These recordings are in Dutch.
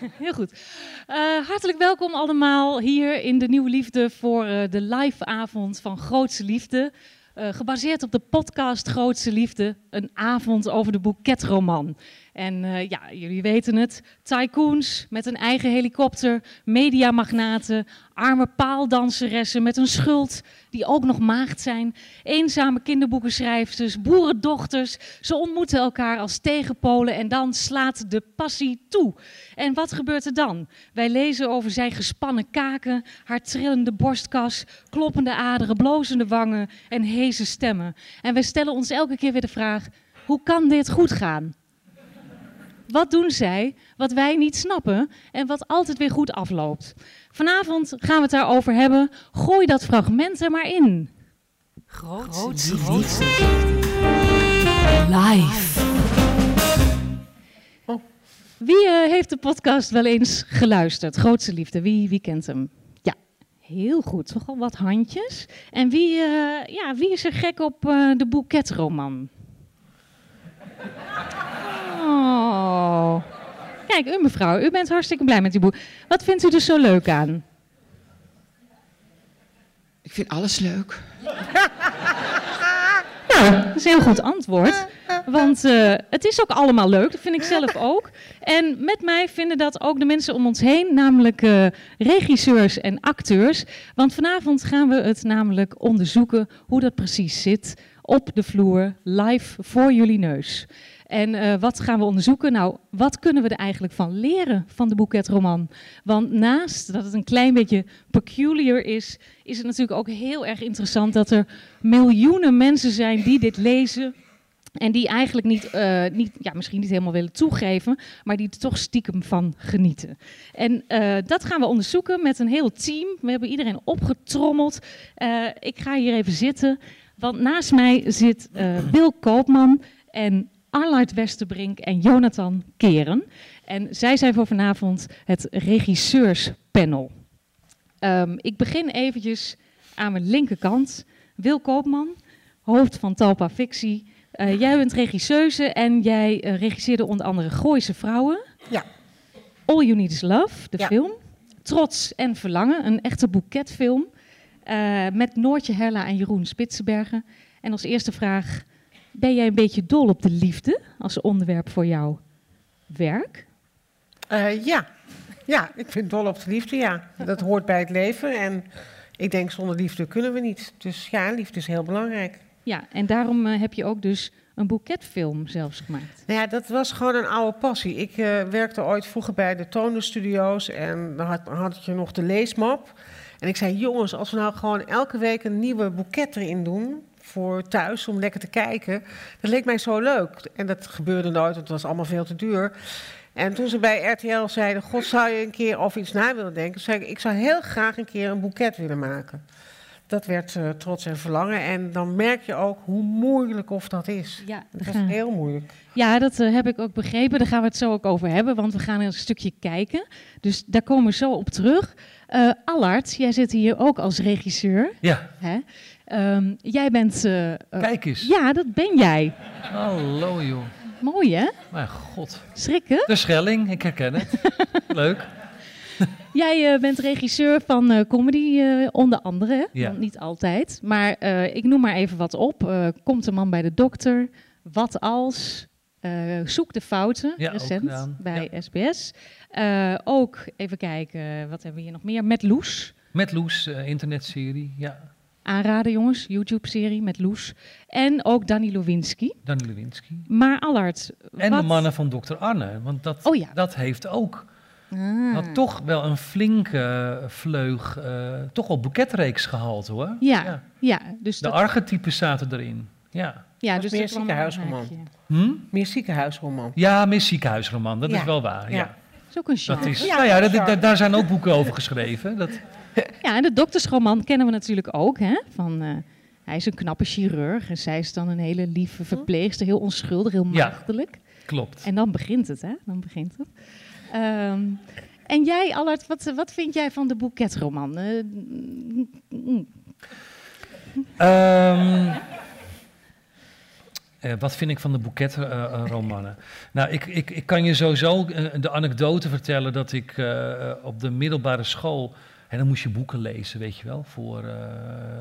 Heel goed. Uh, hartelijk welkom allemaal hier in de Nieuwe Liefde voor uh, de live avond van Grootse Liefde. Uh, gebaseerd op de podcast Grootse Liefde, een avond over de boeketroman. En uh, ja, jullie weten het, tycoons met een eigen helikopter, mediamagnaten, arme paaldanseressen met een schuld die ook nog maagd zijn, eenzame kinderboekenschrijfsters, boerendochters. Ze ontmoeten elkaar als tegenpolen en dan slaat de passie toe. En wat gebeurt er dan? Wij lezen over zijn gespannen kaken, haar trillende borstkas, kloppende aderen, blozende wangen en heese stemmen. En wij stellen ons elke keer weer de vraag, hoe kan dit goed gaan? Wat doen zij wat wij niet snappen en wat altijd weer goed afloopt? Vanavond gaan we het daarover hebben. Gooi dat fragment er maar in. Grootste liefde. Live. Oh. Wie uh, heeft de podcast wel eens geluisterd? Grootste liefde, wie, wie kent hem? Ja, heel goed. Toch al wat handjes. En wie, uh, ja, wie is er gek op uh, de boeketroman? Oh. Kijk, u mevrouw, u bent hartstikke blij met die boek. Wat vindt u er zo leuk aan? Ik vind alles leuk. Nou, dat is een heel goed antwoord. Want uh, het is ook allemaal leuk, dat vind ik zelf ook. En met mij vinden dat ook de mensen om ons heen, namelijk uh, regisseurs en acteurs. Want vanavond gaan we het namelijk onderzoeken hoe dat precies zit op de vloer, live voor jullie neus. En uh, wat gaan we onderzoeken? Nou, wat kunnen we er eigenlijk van leren van de boeketroman? Want naast dat het een klein beetje peculiar is, is het natuurlijk ook heel erg interessant dat er miljoenen mensen zijn die dit lezen. En die eigenlijk niet, uh, niet, ja, misschien niet helemaal willen toegeven, maar die er toch stiekem van genieten. En uh, dat gaan we onderzoeken met een heel team. We hebben iedereen opgetrommeld. Ik ga hier even zitten, want naast mij zit Bill Koopman en Arlard Westerbrink en Jonathan Keren. En zij zijn voor vanavond het regisseurspanel. Um, ik begin eventjes aan mijn linkerkant. Wil Koopman, hoofd van Talpa Fictie. Uh, jij bent regisseuse en jij uh, regisseerde onder andere Gooise Vrouwen. Ja. All You Need Is Love, de ja. film. Trots en Verlangen, een echte boeketfilm. Uh, met Noortje Herla en Jeroen Spitsenbergen. En als eerste vraag, ben jij een beetje dol op de liefde als onderwerp voor jouw werk? Uh, ja. ja, ik vind dol op de liefde, ja. Dat hoort bij het leven en ik denk zonder liefde kunnen we niet. Dus ja, liefde is heel belangrijk. Ja, en daarom uh, heb je ook dus een boeketfilm zelfs gemaakt. Nou ja, dat was gewoon een oude passie. Ik uh, werkte ooit vroeger bij de Toner en dan had, had je nog de leesmap. En ik zei, jongens, als we nou gewoon elke week een nieuwe boeket erin doen voor thuis om lekker te kijken. Dat leek mij zo leuk. En dat gebeurde nooit, want het was allemaal veel te duur. En toen ze bij RTL zeiden: God, zou je een keer over iets na willen denken? zei ik: Ik zou heel graag een keer een boeket willen maken. Dat werd uh, trots en verlangen. En dan merk je ook hoe moeilijk of dat is. Ja, dat is heel moeilijk. Ja, dat uh, heb ik ook begrepen. Daar gaan we het zo ook over hebben, want we gaan een stukje kijken. Dus daar komen we zo op terug. Uh, Allard, jij zit hier ook als regisseur. Ja. Hè? Um, jij bent... Uh, Kijk eens. Ja, dat ben jij. Hallo joh. Mooi hè? Mijn god. Schrikken? De Schelling, ik herken het. Leuk. Jij uh, bent regisseur van uh, comedy, onder andere. Ja. Want niet altijd. Maar ik noem maar even wat op. Komt een man bij de dokter. Wat als? zoek de fouten, ja, recent bij ja. SBS. ook even kijken, wat hebben we hier nog meer? Met Loes. Met Loes, internetserie, ja aanraden, jongens. YouTube-serie met Loes. En ook Danny Lowinski. Danny Lowinski. Maar Allard. En wat... de mannen van Dr. Arne. Want dat, oh, ja. dat heeft ook. Ah. Had toch wel een flinke vleug. Uh, toch wel boeketreeks gehaald hoor. Ja, ja. ja dus de dat... archetypes zaten erin. Ja. Ja, dus meer ziekenhuisroman. Hm? Meer ziekenhuisroman. Ja, meer ziekenhuisroman. Dat ja. is wel waar. Ja. Dat is ook een genre. Dat is, nou ja, dat, daar, daar zijn ook boeken over geschreven. Dat... Ja, en de doktersroman kennen we natuurlijk ook. Hè? Van, uh, hij is een knappe chirurg en zij is dan een hele lieve verpleegster. Heel onschuldig, heel maagdelijk. Ja, klopt. En dan begint het, hè? Dan begint het. Um, en jij, Allard, wat, wat vind jij van de boeketroman? Uh, um, Eh, wat vind ik van de boeketromannen? nou, ik, ik, ik kan je sowieso eh, de anekdote vertellen dat ik eh, op de middelbare school... En dan moest je boeken lezen, weet je wel, voor, eh,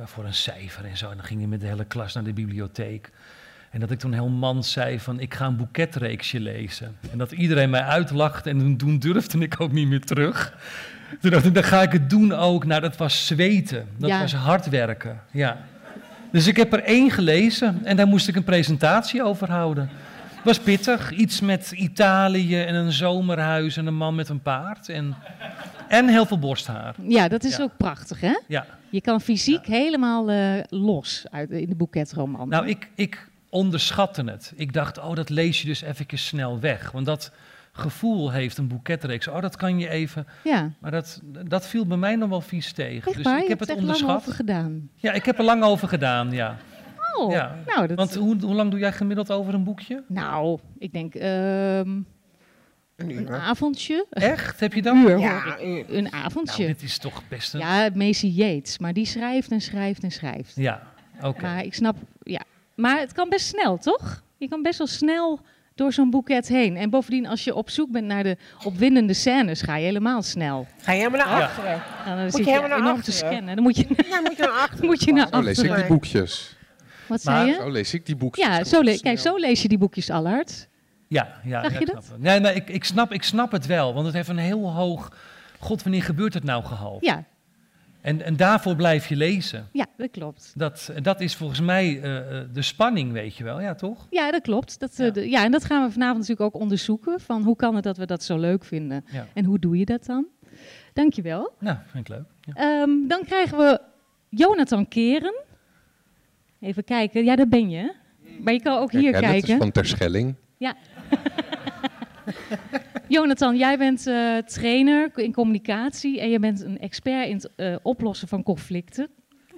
voor een cijfer en zo. En dan ging je met de hele klas naar de bibliotheek. En dat ik toen heel man zei van, ik ga een boeketreeksje lezen. En dat iedereen mij uitlachte en toen, toen durfde ik ook niet meer terug. Toen dacht ik, dan ga ik het doen ook. Nou, dat was zweten. Dat Ja. was hard werken, ja. Dus ik heb er één gelezen en daar moest ik een presentatie over houden. Het was pittig, iets met Italië en een zomerhuis en een man met een paard. En, en heel veel borsthaar. Ja, dat is Ja. ook prachtig, hè? Ja. Je kan fysiek helemaal eh, los uit, in de boeketroman. Nou, ik, ik onderschatte het. Ik dacht, oh, dat lees je dus even snel weg. Want dat gevoel heeft een boeketreeks. Oh, dat kan je even. ja, Maar dat, dat viel bij mij nog wel vies tegen. echt dus ik Je heb hebt het lang onderschat. over gedaan. Ja, ik heb er lang over gedaan, ja. Oh, Ja. nou, dat, Want hoe, hoe lang doe jij gemiddeld over een boekje? nou, ik denk ehm, Een avondje. Echt? Heb je Een dat? uur, Ja, ik. een. Een Nou, avondje. dit is toch best een... ja, Macy Yates, maar die schrijft en schrijft en schrijft. Ja, oké. Maar ik snap, ja. Maar het kan best snel, toch? Je kan best wel snel door zo'n boeket heen. En bovendien, als je op zoek bent naar de opwindende scènes, ga je helemaal snel. Ga je helemaal naar Ja. achteren? En dan je zit je helemaal naar enorm te achteren? scannen. Dan moet je, Ja, moet je naar achteren. moet je naar Zo lees ik achteren. die boekjes. Wat Maar- zei je? Zo lees ik die boekjes. Ja, zo le- kijk, zo lees je die boekjes Allard. Ja, ja. Zag ja, je ik dat? snap het. Nee, nee, ik, ik, snap, ik snap het wel. Want het heeft een heel hoog... God, wanneer gebeurt het nou gehalte? Ja, En, en daarvoor blijf je lezen. ja, dat klopt. Dat, dat is volgens mij eh, eh, de spanning, weet je wel. Ja, toch? Ja, dat klopt. Dat, eh, Ja. de- ja, en dat gaan we vanavond natuurlijk ook onderzoeken. Van hoe kan het dat we dat zo leuk vinden? Ja. En hoe doe je dat dan? Dankjewel. Nou, vind ik leuk. Ja. Ehm, dan krijgen we Jonathan Keren. Even kijken. Ja, daar ben je. Maar je kan ook hier Herken het, het is kijken. van Terschelling. Jonathan, jij bent eh, trainer in communicatie en je bent een expert in het eh, oplossen van conflicten.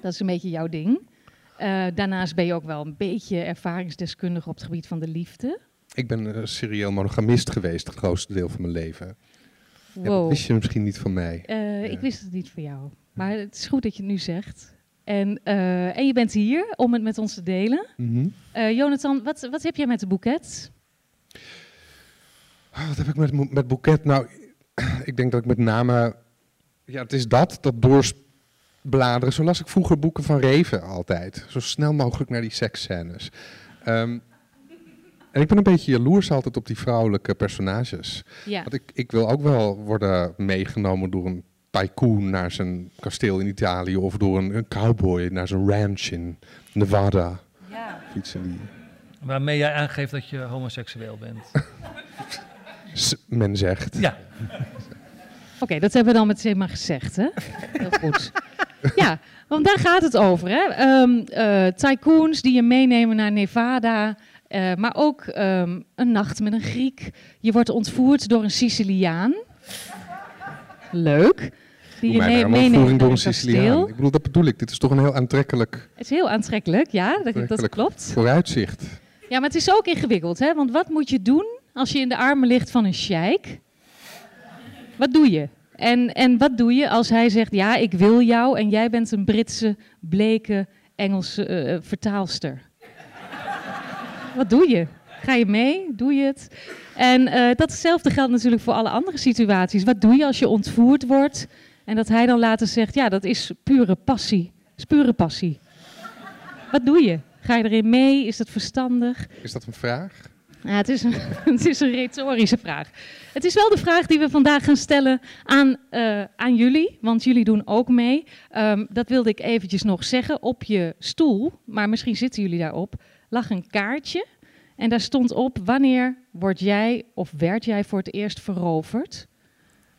Dat is een beetje jouw ding. Eh, daarnaast ben je ook wel een beetje ervaringsdeskundige op het gebied van de liefde. Ik ben een serieel monogamist geweest het grootste deel van mijn leven. Ja, dat wist je misschien niet van mij. Ja. Ik wist het niet voor jou. Maar het is goed dat je het nu zegt. En, eh, en je bent hier om het met ons te delen. Mhm. Eh, Jonathan, wat, wat heb jij met de boeket? Oh, wat heb ik met, met boeket? Nou, ik denk dat ik met name... Ja, het is dat, dat doorbladeren. Zo las ik vroeger boeken van Reven altijd. Zo snel mogelijk naar die seksscènes. Ehm, en ik ben een beetje jaloers altijd op die vrouwelijke personages. Ja. Want ik, ik wil ook wel worden meegenomen door een tycoon naar zijn kasteel in Italië... of door een, een cowboy naar zijn ranch in Nevada. Of iets in die... Waarmee jij aangeeft dat je homoseksueel bent. S- men zegt. ja, Oké, dat hebben we dan meteen maar gezegd, hè? Heel goed. Ja, want daar gaat het over, hè? Ehm, eh, tycoons die je meenemen naar Nevada, eh, maar ook ehm, een nacht met een Griek. Je wordt ontvoerd door een Siciliaan. Leuk. Die je mee- meeneemt door Siciliaan. Ik bedoel, dat bedoel ik. Dit is toch een heel aantrekkelijk Het is heel aantrekkelijk, ja, dat, dat klopt. vooruitzicht. Ja, maar het is ook ingewikkeld, hè? Want wat moet je doen als je in de armen ligt van een sheik? Wat doe je? En, en wat doe je als hij zegt, ja, ik wil jou en jij bent een Britse, bleke, Engelse eh, vertaalster? wat doe je? Ga je mee? Doe je het? En eh, datzelfde geldt natuurlijk voor alle andere situaties. Wat doe je als je ontvoerd wordt en dat hij dan later zegt, ja, dat is pure passie. Is pure passie. Wat doe je? Ga je erin mee? Is dat verstandig? Is dat een vraag? Ja, het, is een, het is een retorische vraag. Het is wel de vraag die we vandaag gaan stellen aan, eh, aan jullie, want jullie doen ook mee. Ehm, dat wilde ik eventjes nog zeggen. Op je stoel, maar misschien zitten jullie daarop, lag een kaartje. En daar stond op, wanneer word jij of werd jij voor het eerst veroverd?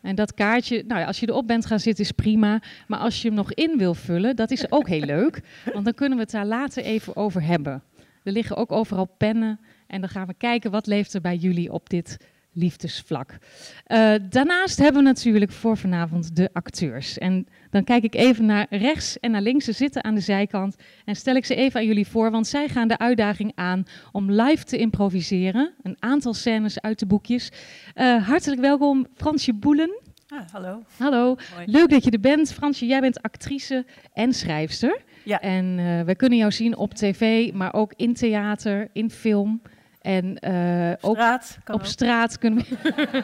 En dat kaartje, nou ja, als je erop bent gaan zitten is prima. Maar als je hem nog in wil vullen, dat is ook heel leuk. Want dan kunnen we het daar later even over hebben. Er liggen ook overal pennen. En dan gaan we kijken wat leeft er bij jullie op dit liefdesvlak. Eh, daarnaast hebben we natuurlijk voor vanavond de acteurs. En dan kijk ik even naar rechts en naar links. Ze zitten aan de zijkant. En stel ik ze even aan jullie voor, want zij gaan de uitdaging aan om live te improviseren. Een aantal scènes uit de boekjes. Eh, hartelijk welkom Fransje Boelen Ah, hallo. Hallo, Hoi. leuk dat je er bent. Fransje, jij bent actrice en schrijfster. Ja. En eh, we kunnen jou zien op tv, maar ook in theater, in film. En eh, ook Straat, kan op ook. straat kunnen we.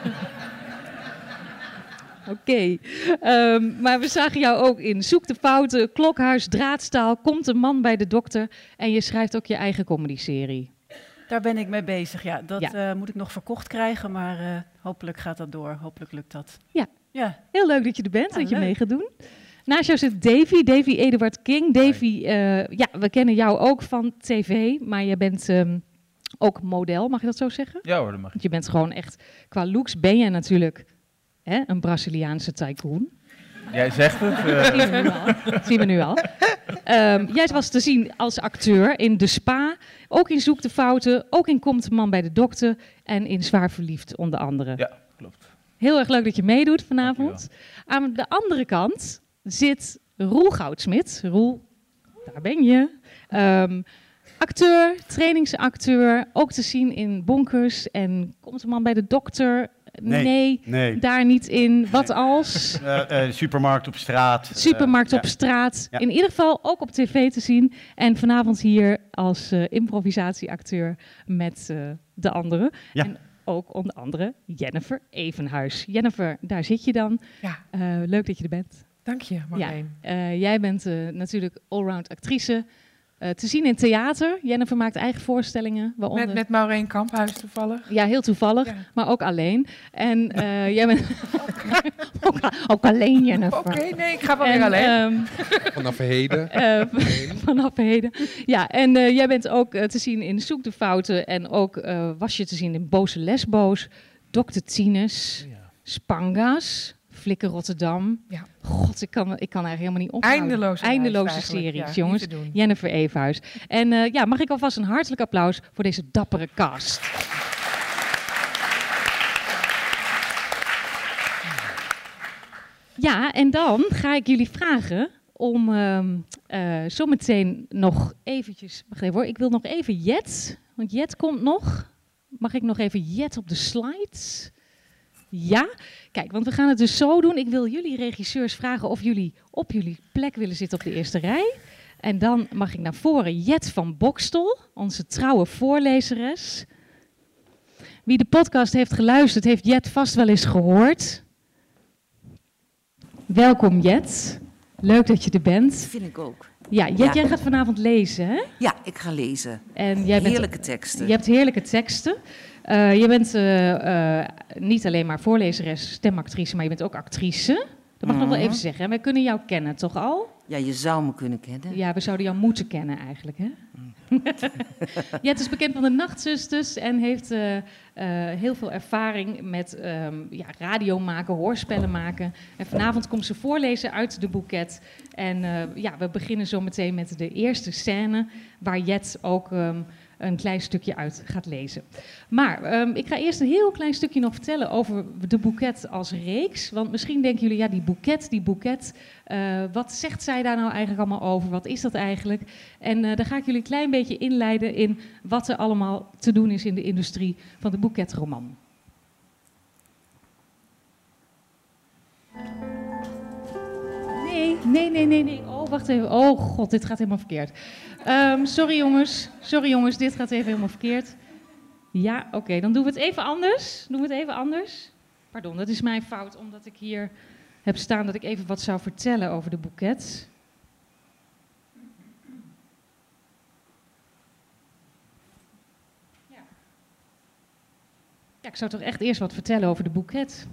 Oké, Ehm, maar we zagen jou ook in Zoek de Fouten, Klokhuis, Draadstaal, Komt een man bij de dokter. En je schrijft ook je eigen comedy-serie. Daar ben ik mee bezig, ja. Dat Ja. eh, moet ik nog verkocht krijgen, maar eh, hopelijk gaat dat door. Hopelijk lukt dat. Ja. Ja, Heel leuk dat je er bent, Ja, dat je leuk. mee gaat doen. Naast jou zit Davy, Davy Eduard King. Davy, eh, ja, we kennen jou ook van tv, maar je bent ehm, ook model, mag je dat zo zeggen? Ja hoor, dat mag. Want je bent gewoon echt, qua looks ben je natuurlijk hè, een Braziliaanse tycoon. Jij zegt het. eh, Dat zien we nu al. Dat zien we nu al. Jij was te zien als acteur in De Spa, ook in Zoek de Fouten, ook in Komt de man bij de dokter en in Zwaar Verliefd onder andere. ja, klopt. Heel erg leuk dat je meedoet vanavond. Aan de andere kant zit Roel Goudsmit. Roel, daar ben je. Ehm, acteur, trainingsacteur, ook te zien in Bonkers en Komt de man bij de dokter. Nee. nee Nee. daar niet in. Wat als? Eh, eh, supermarkt op straat. Supermarkt Eh, op straat. Ja. In ieder geval ook op tv te zien. En vanavond hier als eh, improvisatieacteur met eh, de anderen. Ja. En ook onder andere Jennifer Evenhuis. Jennifer, daar zit je dan. Ja. Eh, leuk dat je er bent. Dank je, Marleen. Eh, jij bent eh, natuurlijk allround actrice. Eh, te zien in theater. Jennifer maakt eigen voorstellingen. Waaronder... Met, met Maureen Kamphuis toevallig. Ja, heel toevallig, Ja. maar ook alleen. En eh, jij bent ook, ook alleen, Jennifer. Oké, nee, ik ga wel En, weer alleen. ehm, Vanaf heden. Eh, vanaf heden. Ja, en eh, jij bent ook te zien in Zoek de Fouten. En ook eh, was je te zien in Boze Lesbo's, Dr. Tines, Spanga's, Flikker Rotterdam. Ja. God, ik kan, ik kan eigenlijk helemaal niet ophouden. Eindeloze Eindeloze series, Ja, jongens. Jennifer Evenhuis. En eh, ja, mag ik alvast een hartelijk applaus voor deze dappere cast. Ja, en dan ga ik jullie vragen om ehm eh, zometeen nog eventjes... Wacht even hoor, ik wil nog even Jet, want Jet komt nog. Mag ik nog even Jet op de slides? Ja? Kijk, want we gaan het dus zo doen. Ik wil jullie regisseurs vragen of jullie op jullie plek willen zitten op de eerste rij. En dan mag ik naar voren Jet van Bokstel, onze trouwe voorlezeres. Wie de podcast heeft geluisterd, heeft Jet vast wel eens gehoord. Welkom Jet. Leuk dat je er bent. Vind ik ook. Ja, Jet, Ja. jij gaat vanavond lezen, hè? Ja, ik ga lezen. En jij bent, Heerlijke teksten. Je hebt heerlijke teksten. Eh, je bent eh, eh, niet alleen maar voorlezeres, stemactrice, maar je bent ook actrice. Dat mag ik nog wel even zeggen. En wij kunnen jou kennen, toch al? Ja, je zou me kunnen kennen. Ja, we zouden jou moeten kennen eigenlijk, hè? Mm. Jet is bekend van de Nachtzusters en heeft heel veel ervaring met ehm, ja, radio maken, hoorspellen maken. En vanavond komt ze voorlezen uit de boeket. En ja, we beginnen zo meteen met de eerste scène, waar Jet ook ehm, een klein stukje uit gaat lezen. Maar ehm, ik ga eerst een heel klein stukje nog vertellen over de boeket als reeks. Want misschien denken jullie, ja, die boeket, die boeket, eh, wat zegt zij daar nou eigenlijk allemaal over? Wat is dat eigenlijk? En eh dan ga ik jullie een klein beetje inleiden in wat er allemaal te doen is in de industrie van de boeketroman. Nee, nee, nee, nee, nee. Oh, wacht even. Oh god, dit gaat helemaal verkeerd. Ehm, sorry jongens, sorry jongens, dit gaat even helemaal verkeerd. Ja, oké, dan doen we het even anders. Doen we het even anders. Pardon, dat is mijn fout, omdat ik hier heb staan dat ik even wat zou vertellen over de boeket. Ja, ik zou toch echt eerst wat vertellen over de boeket.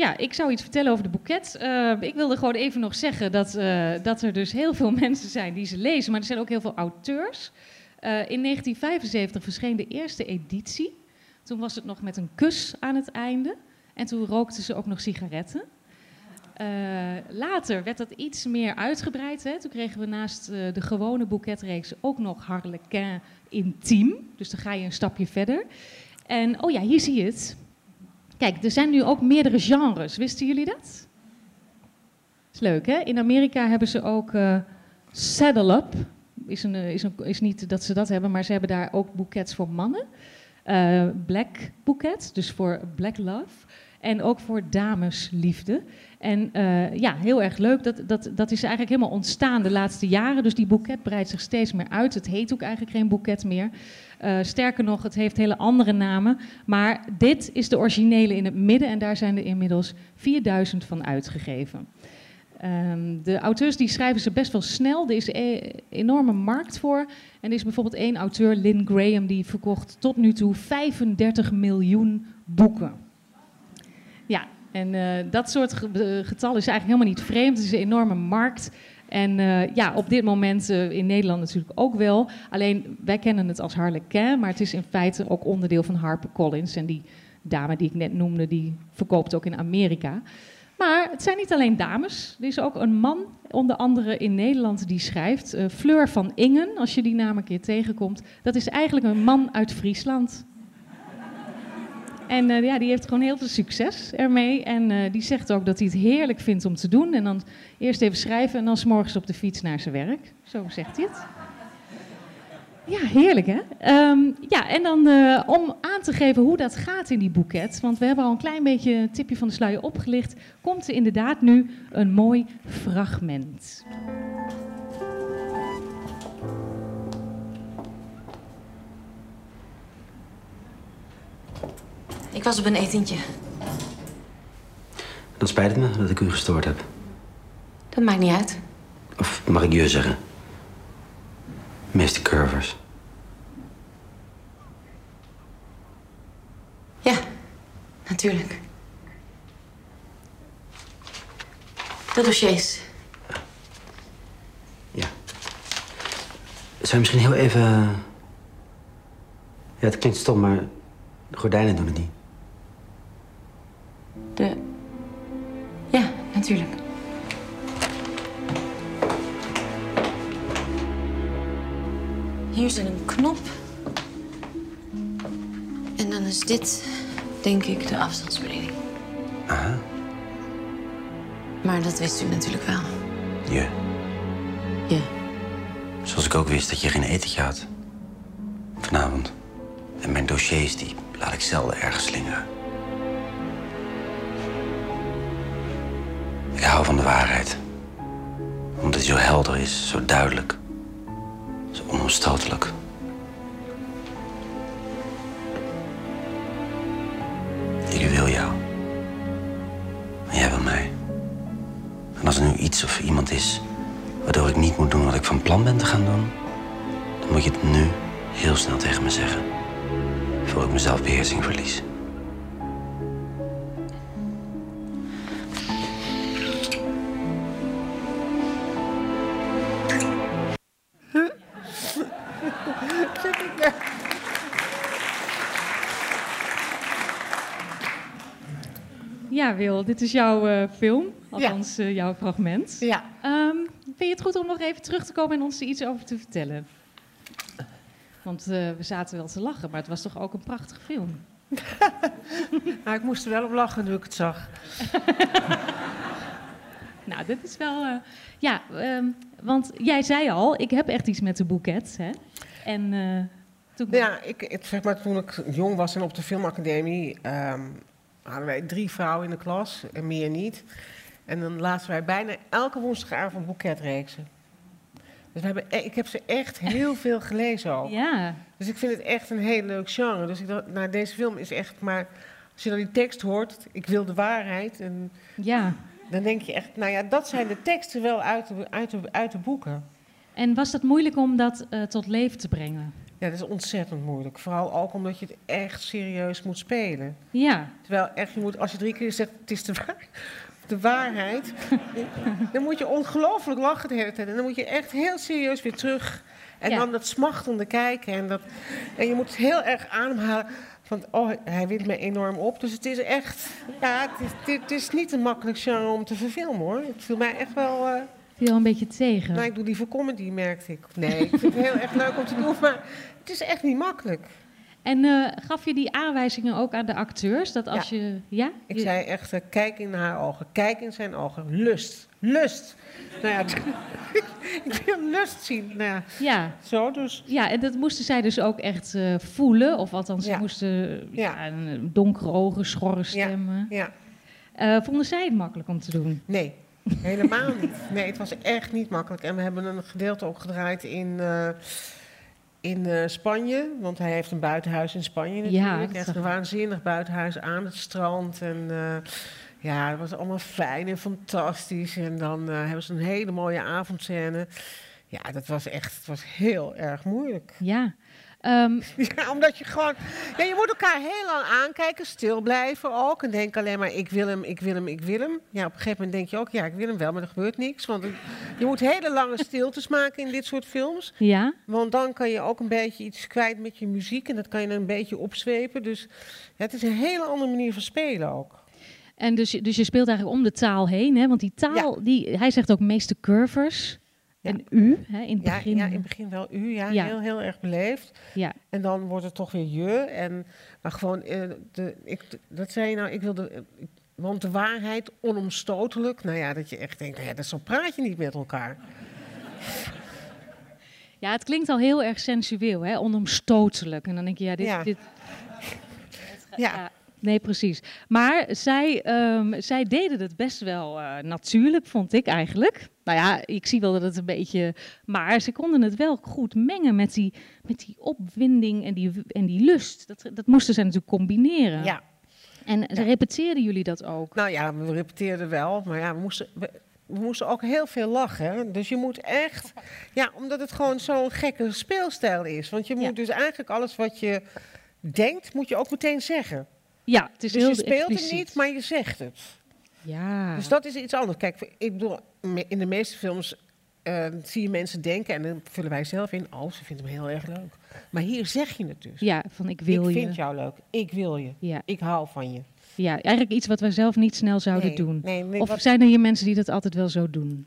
Ja, ik zou iets vertellen over de boeket. Eh, ik wilde gewoon even nog zeggen dat, eh, dat er dus heel veel mensen zijn die ze lezen, maar er zijn ook heel veel auteurs. Eh, in 1975 verscheen de eerste editie. Toen was het nog met een kus aan het einde. En toen rookten ze ook nog sigaretten. Later werd dat iets meer uitgebreid. Hè. Toen kregen we naast de gewone boeketreeks ook nog Harlequin Intiem. Dus dan ga je een stapje verder. En oh ja, hier zie je het. Kijk, er zijn nu ook meerdere genres. Wisten jullie dat? Is leuk, hè? In Amerika hebben ze ook eh, Saddle Up. Is, een, eh, is, een, is niet dat ze dat hebben, maar ze hebben daar ook boekets voor mannen. eh, Black Bouquet, dus voor Black Love. En ook voor damesliefde. En ja, heel erg leuk. Dat, dat, dat is eigenlijk helemaal ontstaan de laatste jaren. Dus die boeket breidt zich steeds meer uit. Het heet ook eigenlijk geen boeket meer. Uh, sterker nog, het heeft hele andere namen. Maar dit is de originele in het midden. En daar zijn er inmiddels 4000 van uitgegeven. Um, de auteurs die schrijven ze best wel snel. Er is een enorme markt voor. En er is bijvoorbeeld één auteur, Lynn Graham, die verkocht tot nu toe 35 miljoen boeken. Ja, en uh, dat soort getallen is eigenlijk helemaal niet vreemd. Het is een enorme markt. En uh, ja, op dit moment uh, in Nederland natuurlijk ook wel. Alleen wij kennen het als Harlequin, maar het is in feite ook onderdeel van HarperCollins. En die dame die ik net noemde, die verkoopt ook in Amerika. Maar het zijn niet alleen dames. Er is ook een man, onder andere in Nederland, die schrijft. Uh, Fleur van Ingen, als je die naam een keer tegenkomt. Dat is eigenlijk een man uit Friesland. En uh, ja, die heeft gewoon heel veel succes ermee. En uh, die zegt ook dat hij het heerlijk vindt om te doen. En dan eerst even schrijven en dan s'morgens op de fiets naar zijn werk. Zo zegt hij het. Ja, heerlijk hè? Um, ja, en dan uh, om aan te geven hoe dat gaat in die boeket, want we hebben al een klein beetje een tipje van de sluier opgelicht, komt er inderdaad nu een mooi fragment. Ik was op een etentje. Dan spijt het me dat ik u gestoord heb. Dat maakt niet uit. Of mag ik je zeggen? Meester Curvers. Ja, natuurlijk. De dossiers. Ja. Zou je misschien heel even... Ja, het klinkt stom, maar de gordijnen doen het niet. Denk ik, de afstandsbediening. Aha. Maar dat wist u natuurlijk wel. Je. Je. Zoals ik ook wist dat je geen etentje had. Vanavond. En mijn dossiers, die laat ik zelden ergens slingeren. Ik hou van de waarheid. Omdat die zo helder is, zo duidelijk. Zo onomstotelijk. Als er nu iets of iemand is waardoor ik niet moet doen wat ik van plan ben te gaan doen, dan moet je het nu heel snel tegen me zeggen. Voor ik mezelf beheersing verlies. Ja, Wil, dit is jouw uh, film, althans ja. uh, jouw fragment. Ja. Um, vind je het goed om nog even terug te komen en ons er iets over te vertellen? Want uh, we zaten wel te lachen, maar het was toch ook een prachtige film? nou, ik moest er wel op lachen toen ik het zag. nou, dit is wel... ja, um, want jij zei al, ik heb echt iets met de boeket, hè? En... toen... Ja, ik, het, zeg maar, toen ik jong was en op de filmacademie... Um, hadden wij drie vrouwen in de klas en meer niet. En dan lazen wij bijna elke woensdagavond boeketreeksen. Dus we hebben, e- ik heb ze echt heel veel gelezen ook. Ja. Dus ik vind het echt een heel leuk genre. Dus ik dacht, nou, deze film is echt maar... Als je dan die tekst hoort, ik wil de waarheid. En ja. Dan denk je echt, nou ja, dat zijn de teksten wel uit de, uit de, uit de boeken. En was dat moeilijk om dat uh, tot leven te brengen? Ja, dat is ontzettend moeilijk. Vooral ook omdat je het echt serieus moet spelen. Ja. Terwijl echt, je moet, als je drie keer zegt, het is de, waar, de waarheid... dan moet je ongelooflijk lachen de hele tijd. En dan moet je echt heel serieus weer terug. En Ja. dan dat smachtende kijken. En, dat, en je moet heel erg ademhalen van, oh, hij wint me enorm op. Dus het is echt, ja, het is, het is niet een makkelijk genre om te verfilmen, hoor. Het viel mij echt wel... eh, Viel een beetje tegen. nou, ik doe liever comedy, merkte ik. Nee, ik vind het heel erg leuk om te doen, maar het is echt niet makkelijk. En eh, gaf je die aanwijzingen ook aan de acteurs? Dat als je... Ja? Ik Je- zei echt, eh, kijk in haar ogen, kijk in zijn ogen, lust. lust. Nou ja, ik wil lust zien. Nou ja, Ja. zo dus. Ja, en dat moesten zij dus ook echt eh, voelen. Of althans, ze moesten Ja. donkere ogen, schorre stemmen. Ja. Vonden zij het makkelijk om te doen? Nee, helemaal niet. Nee, het was echt niet makkelijk. En we hebben een gedeelte ook gedraaid in, in eh, Spanje. Want hij heeft een buitenhuis in Spanje natuurlijk. echt een waanzinnig buitenhuis aan het strand. En eh, ja, het was allemaal fijn en fantastisch. En dan eh, hebben ze een hele mooie avondscène. Ja, dat was echt het was heel erg moeilijk. Ja. Ehm, Ja, omdat je gewoon... Ja, je moet elkaar heel lang aankijken, stil blijven ook. En denk alleen maar, ik wil hem, ik wil hem, ik wil hem. Ja, op een gegeven moment denk je ook, ja, ik wil hem wel, maar er gebeurt niks. Want het- je moet hele lange stiltes maken in dit soort films. ja. Want dan kan je ook een beetje iets kwijt met je muziek. En dat kan je dan een beetje opzwepen. Dus ja, het is een hele andere manier van spelen ook. En dus, je- dus je speelt eigenlijk om de taal heen, hè? Want die taal, die, hij zegt ook meeste curvers. En u, hè, in het begin. ja, in het begin wel u, ja. Heel, heel erg beleefd. Ja. En dan wordt het toch weer je. En, maar gewoon, eh, de, ik, dat zei je nou, ik wilde... eh, want de waarheid onomstotelijk. Nou ja, dat je echt denkt, nou ja, dat zo praat je niet met elkaar. Ja, het klinkt al heel erg sensueel, hè? onomstotelijk. En dan denk je, ja, dit... Ja. dit Ja, ja, nee, precies. Maar zij, ehm, zij deden het best wel eh, natuurlijk, vond ik eigenlijk. Nou ja, ik zie wel dat het een beetje... Maar ze konden het wel goed mengen met die, met die opwinding en die, en die lust. Dat, dat moesten ze natuurlijk combineren. ja. En repeteerden jullie dat ook? Nou ja, we repeteerden wel. Maar ja, we moesten, we, we moesten ook heel veel lachen. Dus je moet echt... Ja, omdat het gewoon zo'n gekke speelstijl is. Want je moet Ja. dus eigenlijk alles wat je denkt, moet je ook meteen zeggen. Ja, het is Dus heel je speelt expliciet. het niet, maar je zegt het. Ja. Dus dat is iets anders. Kijk, ik bedoel, in de meeste films eh, zie je mensen denken, en dan vullen wij zelf in, oh, ze vinden hem heel erg leuk. Maar hier zeg je het dus. Ja, van ik wil ik je. vind jou leuk, ik wil je, Ja. ik hou van je. ja, eigenlijk iets wat wij zelf niet snel zouden Nee, doen. nee, nee, of zijn er hier mensen die dat altijd wel zo doen?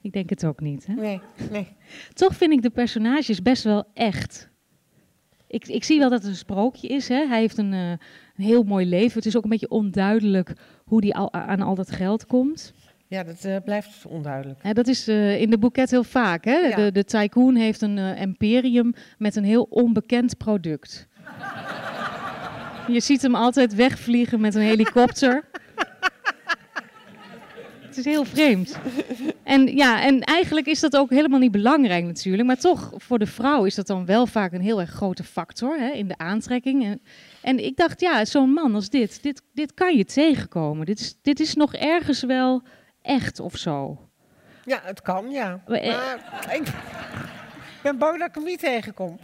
Ik denk het ook niet. Hè? Nee, nee. Toch vind ik de personages best wel echt. Ik, ik zie wel dat het een sprookje is. Hè? Hij heeft een, eh, een heel mooi leven. Het is ook een beetje onduidelijk hoe hij al, aan al dat geld komt. Ja, dat eh, blijft onduidelijk. Hè, dat is eh, in de boeket heel vaak. Hè? Ja. De, de tycoon heeft een imperium met een heel onbekend product. Je ziet hem altijd wegvliegen met een helikopter. Het is heel vreemd. En ja, en eigenlijk is dat ook helemaal niet belangrijk natuurlijk. Maar toch, voor de vrouw is dat dan wel vaak een heel erg grote factor hè, in de aantrekking. En, en ik dacht, ja, zo'n man als dit, dit, dit kan je tegenkomen. Dit is, dit is nog ergens wel echt of zo. Ja, het kan, ja. Maar, eh, Maar ik ben bang dat ik hem niet tegenkom.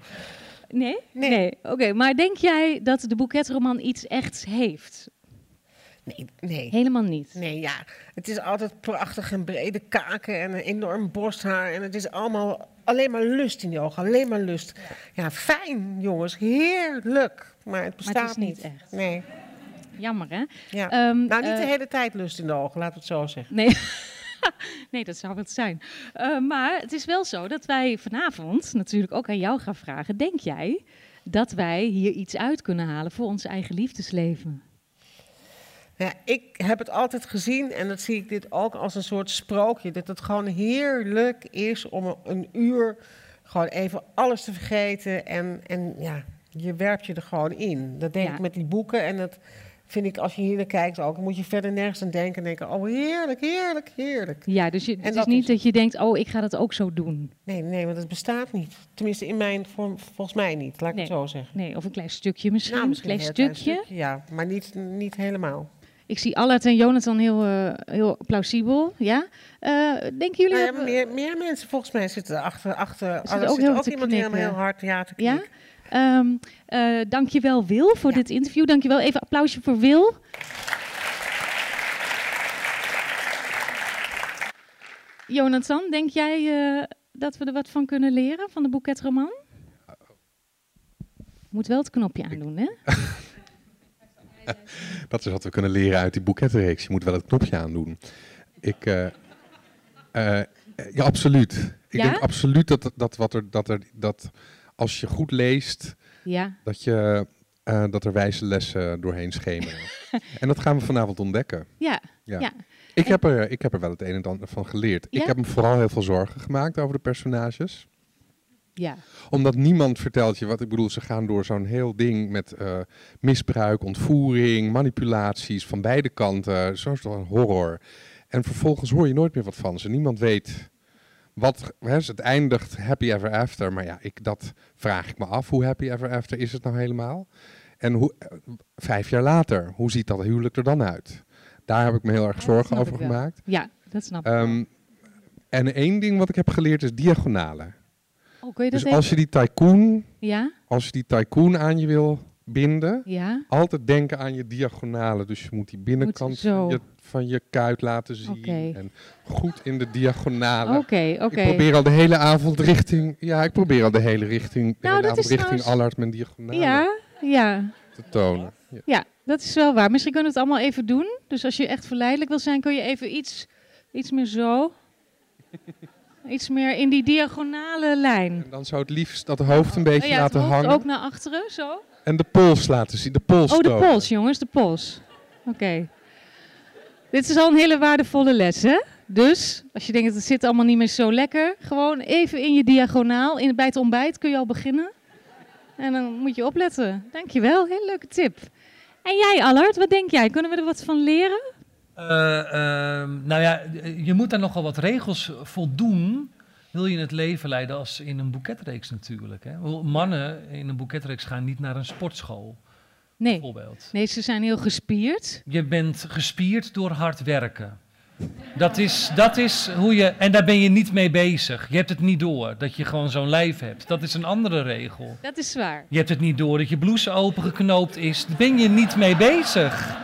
Nee? Nee. Oké, maar denk jij dat de boeketroman iets echts heeft? Nee, nee. Helemaal niet. Nee, ja. Het is altijd prachtig en brede kaken en een enorm borsthaar. En het is allemaal alleen maar lust in die ogen. Alleen maar lust. Ja, fijn, jongens. Heerlijk. Maar het bestaat is niet echt. Nee. Jammer, hè? Ja. Ehm, nou, niet de eh, hele tijd lust in de ogen, laten we het zo zeggen. Nee. nee, dat zou het zijn. Eh, maar het is wel zo dat wij vanavond natuurlijk ook aan jou gaan vragen. Denk jij dat wij hier iets uit kunnen halen voor ons eigen liefdesleven? Ja, ik heb het altijd gezien en dat zie ik dit ook als een soort sprookje. Dat het gewoon heerlijk is om een uur gewoon even alles te vergeten. En, en ja, je werpt je er gewoon in. Dat deed Ja. ik met die boeken en dat vind ik als je hier naar kijkt ook. Dan moet je verder nergens aan denken en denken, oh heerlijk, heerlijk, heerlijk. Ja, dus je, het is niet is- dat je denkt, oh, ik ga dat ook zo doen. Nee, nee, want het bestaat niet. Tenminste, in mijn vorm, volgens mij niet, laat ik Nee. het zo zeggen. Nee, of een klein stukje misschien. Nou, misschien een klein klein stukje. Ja, maar niet, niet helemaal. Ik zie Allard en Jonathan heel, eh, heel plausibel. Ja? Eh, denken jullie Nou ja, dat we- meer, meer mensen volgens mij zitten erachter. Achter, zitten er ook zit heel ook te iemand die knikken. helemaal heel hard ja te Ja? knikken. Ehm eh, dankjewel Wil voor dit interview. Dankjewel. Even applausje voor Wil. Jonathan, denk jij eh, dat we er wat van kunnen leren van de boeketroman? Moet wel het knopje aandoen, hè? Dat is wat we kunnen leren uit die boekettenreeks. Je moet wel het knopje aandoen. Ik, eh, eh, ja, absoluut. Ik Ja? denk absoluut dat, dat, wat er, dat, er, dat als je goed leest, Ja. dat, je, eh, dat er wijze lessen doorheen schemeren. en dat gaan we vanavond ontdekken. Ja. Ja. ja. Ik heb, er, ik heb er wel het een en ander van geleerd. Ik heb me vooral heel veel zorgen gemaakt over de personages. Ja. Omdat niemand vertelt je wat. Ik bedoel, ze gaan door zo'n heel ding met eh, misbruik, ontvoering, manipulaties van beide kanten. Zo is toch een horror. En vervolgens hoor je nooit meer wat van ze. Niemand weet wat. Hè, het eindigt happy ever after. Maar ja, ik, dat vraag ik me af. Hoe happy ever after is het nou helemaal? En hoe, eh, vijf jaar later, hoe ziet dat huwelijk er dan uit? Daar heb ik me heel erg zorgen over gemaakt. Ja, dat snap ik. Ehm, en één ding wat ik heb geleerd is diagonalen. Kun je dat Dus als je die tycoon, Ja? als je die tycoon aan je wil binden, Ja? altijd denken aan je diagonalen. Dus je moet die binnenkant van je, van je kuit laten zien. En goed in de diagonalen. Oké, oké. Ik probeer al de hele avond richting. Ja, ik probeer al de hele richting. De Nou, hele dat avond is richting trouwens- Allard mijn diagonalen Ja, ja. te tonen. Ja. Ja, dat is wel waar. Misschien kunnen we het allemaal even doen. Dus als je echt verleidelijk wil zijn, kun je even iets, iets meer zo. Iets meer in die diagonale lijn. En dan zou het liefst dat hoofd een beetje Oh ja, het laten hoofd hangen. ook naar achteren, zo. En de pols laten zien. De pols Oh, de tonen. pols, jongens, de pols. Oké. Dit is al een hele waardevolle les, hè? Dus, als je denkt, dat het zit allemaal niet meer zo lekker, gewoon even in je diagonaal, in, bij het ontbijt kun je al beginnen. En dan moet je opletten. Dankjewel, hele leuke tip. En jij, Allard, wat denk jij? Kunnen we er wat van leren? Eh, ehm, nou ja, je moet daar nogal wat regels voldoen. Wil je het leven leiden als in een boeketreeks natuurlijk. Hè? Mannen in een boeketreeks gaan niet naar een sportschool, Nee. bijvoorbeeld. Nee, ze zijn heel gespierd. Je bent gespierd door hard werken. Dat is, dat is hoe je. En daar ben je niet mee bezig. Je hebt het niet door dat je gewoon zo'n lijf hebt. Dat is een andere regel. Dat is zwaar. Je hebt het niet door dat je blouse opengeknoopt is. Daar ben je niet mee bezig.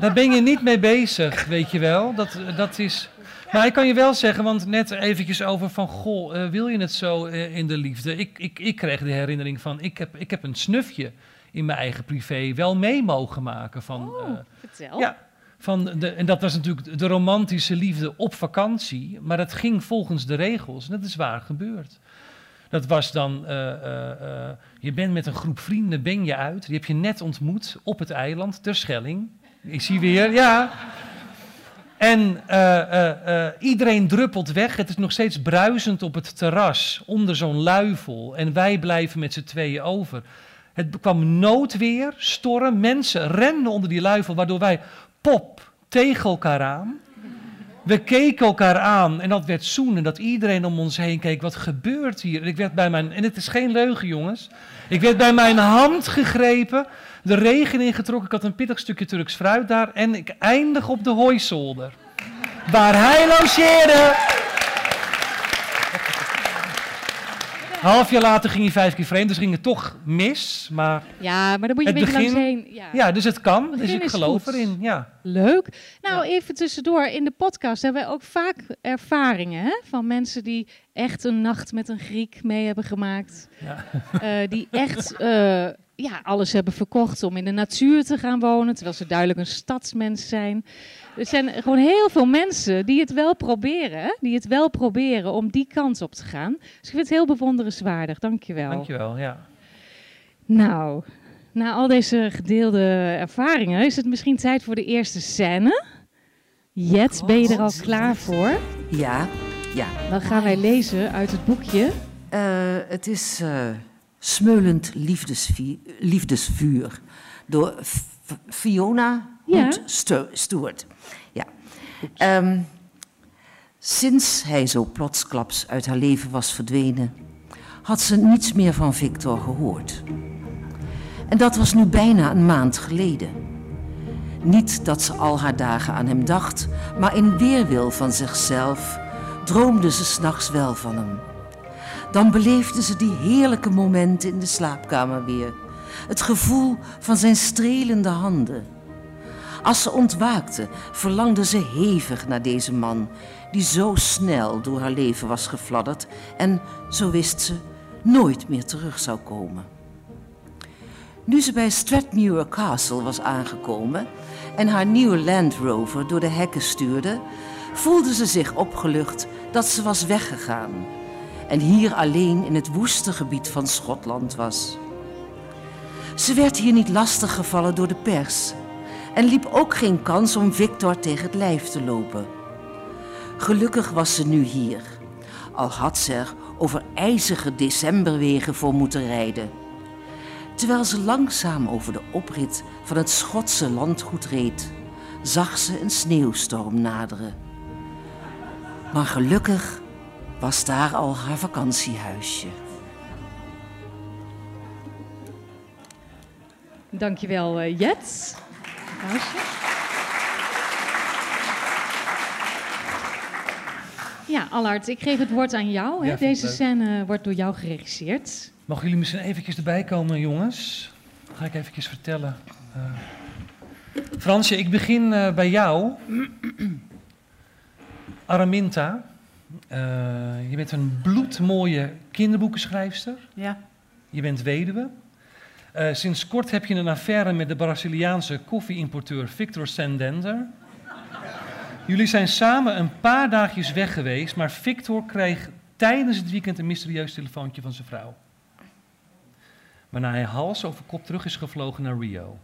Daar ben je niet mee bezig, weet je wel. Dat, dat is... Maar ik kan je wel zeggen, want net eventjes over van... Goh, eh, wil je het zo eh, in de liefde? Ik, ik, ik kreeg de herinnering van... Ik heb, ik heb een snufje in mijn eigen privé wel mee mogen maken. Van, Oh, eh, vertel. ja, van de, en dat was natuurlijk de romantische liefde op vakantie. Maar dat ging volgens de regels. En dat is waar gebeurd. Dat was dan, je bent met een groep vrienden, ben je uit. Die heb je net ontmoet op het eiland, ter Schelling. Ik zie weer, ja. En eh, eh, eh, iedereen druppelt weg. Het is nog steeds bruisend op het terras, onder zo'n luifel. En wij blijven met z'n tweeën over. Het kwam noodweer, storm, mensen renden onder die luifel, waardoor wij pop tegen elkaar aan. We keken elkaar aan en dat werd zoenen, dat iedereen om ons heen keek. Wat gebeurt hier? En ik werd bij mijn, en het is geen leugen jongens, ik werd bij mijn hand gegrepen, de regen ingetrokken, ik had een pittig stukje Turks fruit daar en ik eindig op de hooizolder. Waar hij logeerde. Een half jaar later ging hij vijf keer vreemd, dus ging het toch mis. Maar Ja, maar dan moet je een beetje begin- langs heen. Ja. ja, dus het kan. Dus ik geloof goed. erin. Ja. Leuk. Nou, even tussendoor. In de podcast hebben wij ook vaak ervaringen hè? van mensen die echt een nacht met een Griek mee hebben gemaakt. Ja. Eh, die echt eh, ja, alles hebben verkocht om in de natuur te gaan wonen, terwijl ze duidelijk een stadsmens zijn. Er zijn gewoon heel veel mensen die het wel proberen, die het wel proberen om die kant op te gaan. Dus ik vind het heel bewonderenswaardig. Dankjewel. Dankjewel. Ja. Nou, na al deze gedeelde ervaringen is het misschien tijd voor de eerste scène. Jet, ben je er al klaar voor? Ja, ja. Dan gaan wij lezen uit het boekje. Eh, het is eh, Smeulend liefdesvuur, liefdesvuur door F- Fiona Ja. Hood Stu- Stewart. Ja. Ehm, sinds hij zo plotsklaps uit haar leven was verdwenen, had ze niets meer van Victor gehoord. En dat was nu bijna een maand geleden. Niet dat ze al haar dagen aan hem dacht, maar in weerwil van zichzelf droomde ze s'nachts wel van hem. Dan beleefde ze die heerlijke momenten in de slaapkamer weer. Het gevoel van zijn strelende handen. Als ze ontwaakte, verlangde ze hevig naar deze man, die zo snel door haar leven was gefladderd en, zo wist ze, nooit meer terug zou komen. Nu ze bij Stratmuir Castle was aangekomen en haar nieuwe Land Rover door de hekken stuurde, voelde ze zich opgelucht dat ze was weggegaan en hier alleen in het woeste gebied van Schotland was. Ze werd hier niet lastiggevallen door de pers en liep ook geen kans om Victor tegen het lijf te lopen. Gelukkig was ze nu hier, al had ze er over ijzige decemberwegen voor moeten rijden. Terwijl ze langzaam over de oprit van het Schotse landgoed reed, zag ze een sneeuwstorm naderen. Maar gelukkig was daar al haar vakantiehuisje. Dankjewel, uh, Jet. Applausje. Ja, Allard, ik geef het woord aan jou. Hè? Deze scène wordt door jou geregisseerd. Mogen jullie misschien eventjes erbij komen, jongens? Dan ga ik eventjes vertellen. Eh, Fransje, ik begin eh, bij jou. Araminta, eh, je bent een bloedmooie kinderboekenschrijfster. Ja. Je bent weduwe. Eh, sinds kort heb je een affaire met de Braziliaanse koffieimporteur Victor Sandander. Jullie zijn samen een paar dagjes weg geweest, maar Victor kreeg tijdens het weekend een mysterieus telefoontje van zijn vrouw. Waarna hij hals over kop terug is gevlogen naar Rio.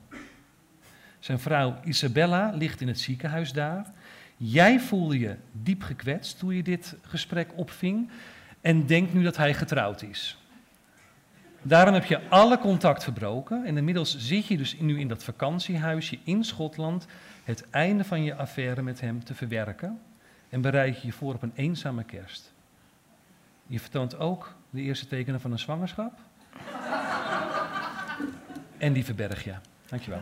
Zijn vrouw Isabella ligt in het ziekenhuis daar. Jij voelde je diep gekwetst toen je dit gesprek opving en denkt nu dat hij getrouwd is. Daarom heb je alle contact verbroken en inmiddels zit je dus nu in dat vakantiehuisje in Schotland het einde van je affaire met hem te verwerken en bereid je je voor op een eenzame kerst. Je vertoont ook de eerste tekenen van een zwangerschap. En die verberg je. Dankjewel.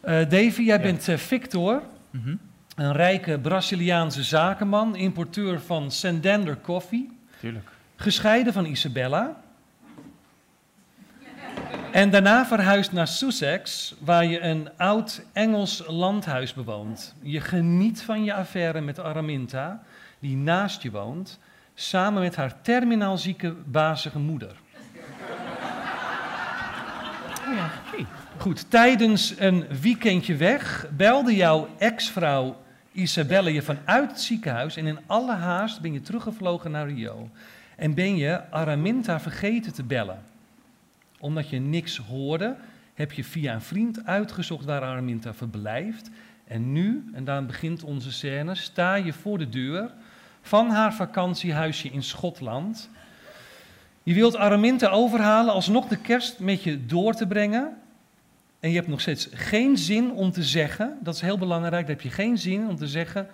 Eh Davy, jij bent eh, Victor, Mhm. een rijke Braziliaanse zakenman, importeur van Sandander Coffee. Tuurlijk. Gescheiden van Isabella. En daarna verhuisd naar Sussex, waar je een oud Engels landhuis bewoont. Je geniet van je affaire met Araminta, die naast je woont, samen met haar terminaal zieke, bazige moeder. Oh ja. Goed, tijdens een weekendje weg belde jouw ex-vrouw Isabelle je vanuit het ziekenhuis en in alle haast ben je teruggevlogen naar Rio. En ben je Araminta vergeten te bellen. Omdat je niks hoorde, heb je via een vriend uitgezocht waar Araminta verblijft. En nu, en daar begint onze scène, sta je voor de deur van haar vakantiehuisje in Schotland. Je wilt Araminta overhalen alsnog de kerst met je door te brengen. En je hebt nog steeds geen zin om te zeggen, dat is heel belangrijk, dan heb je geen zin om te zeggen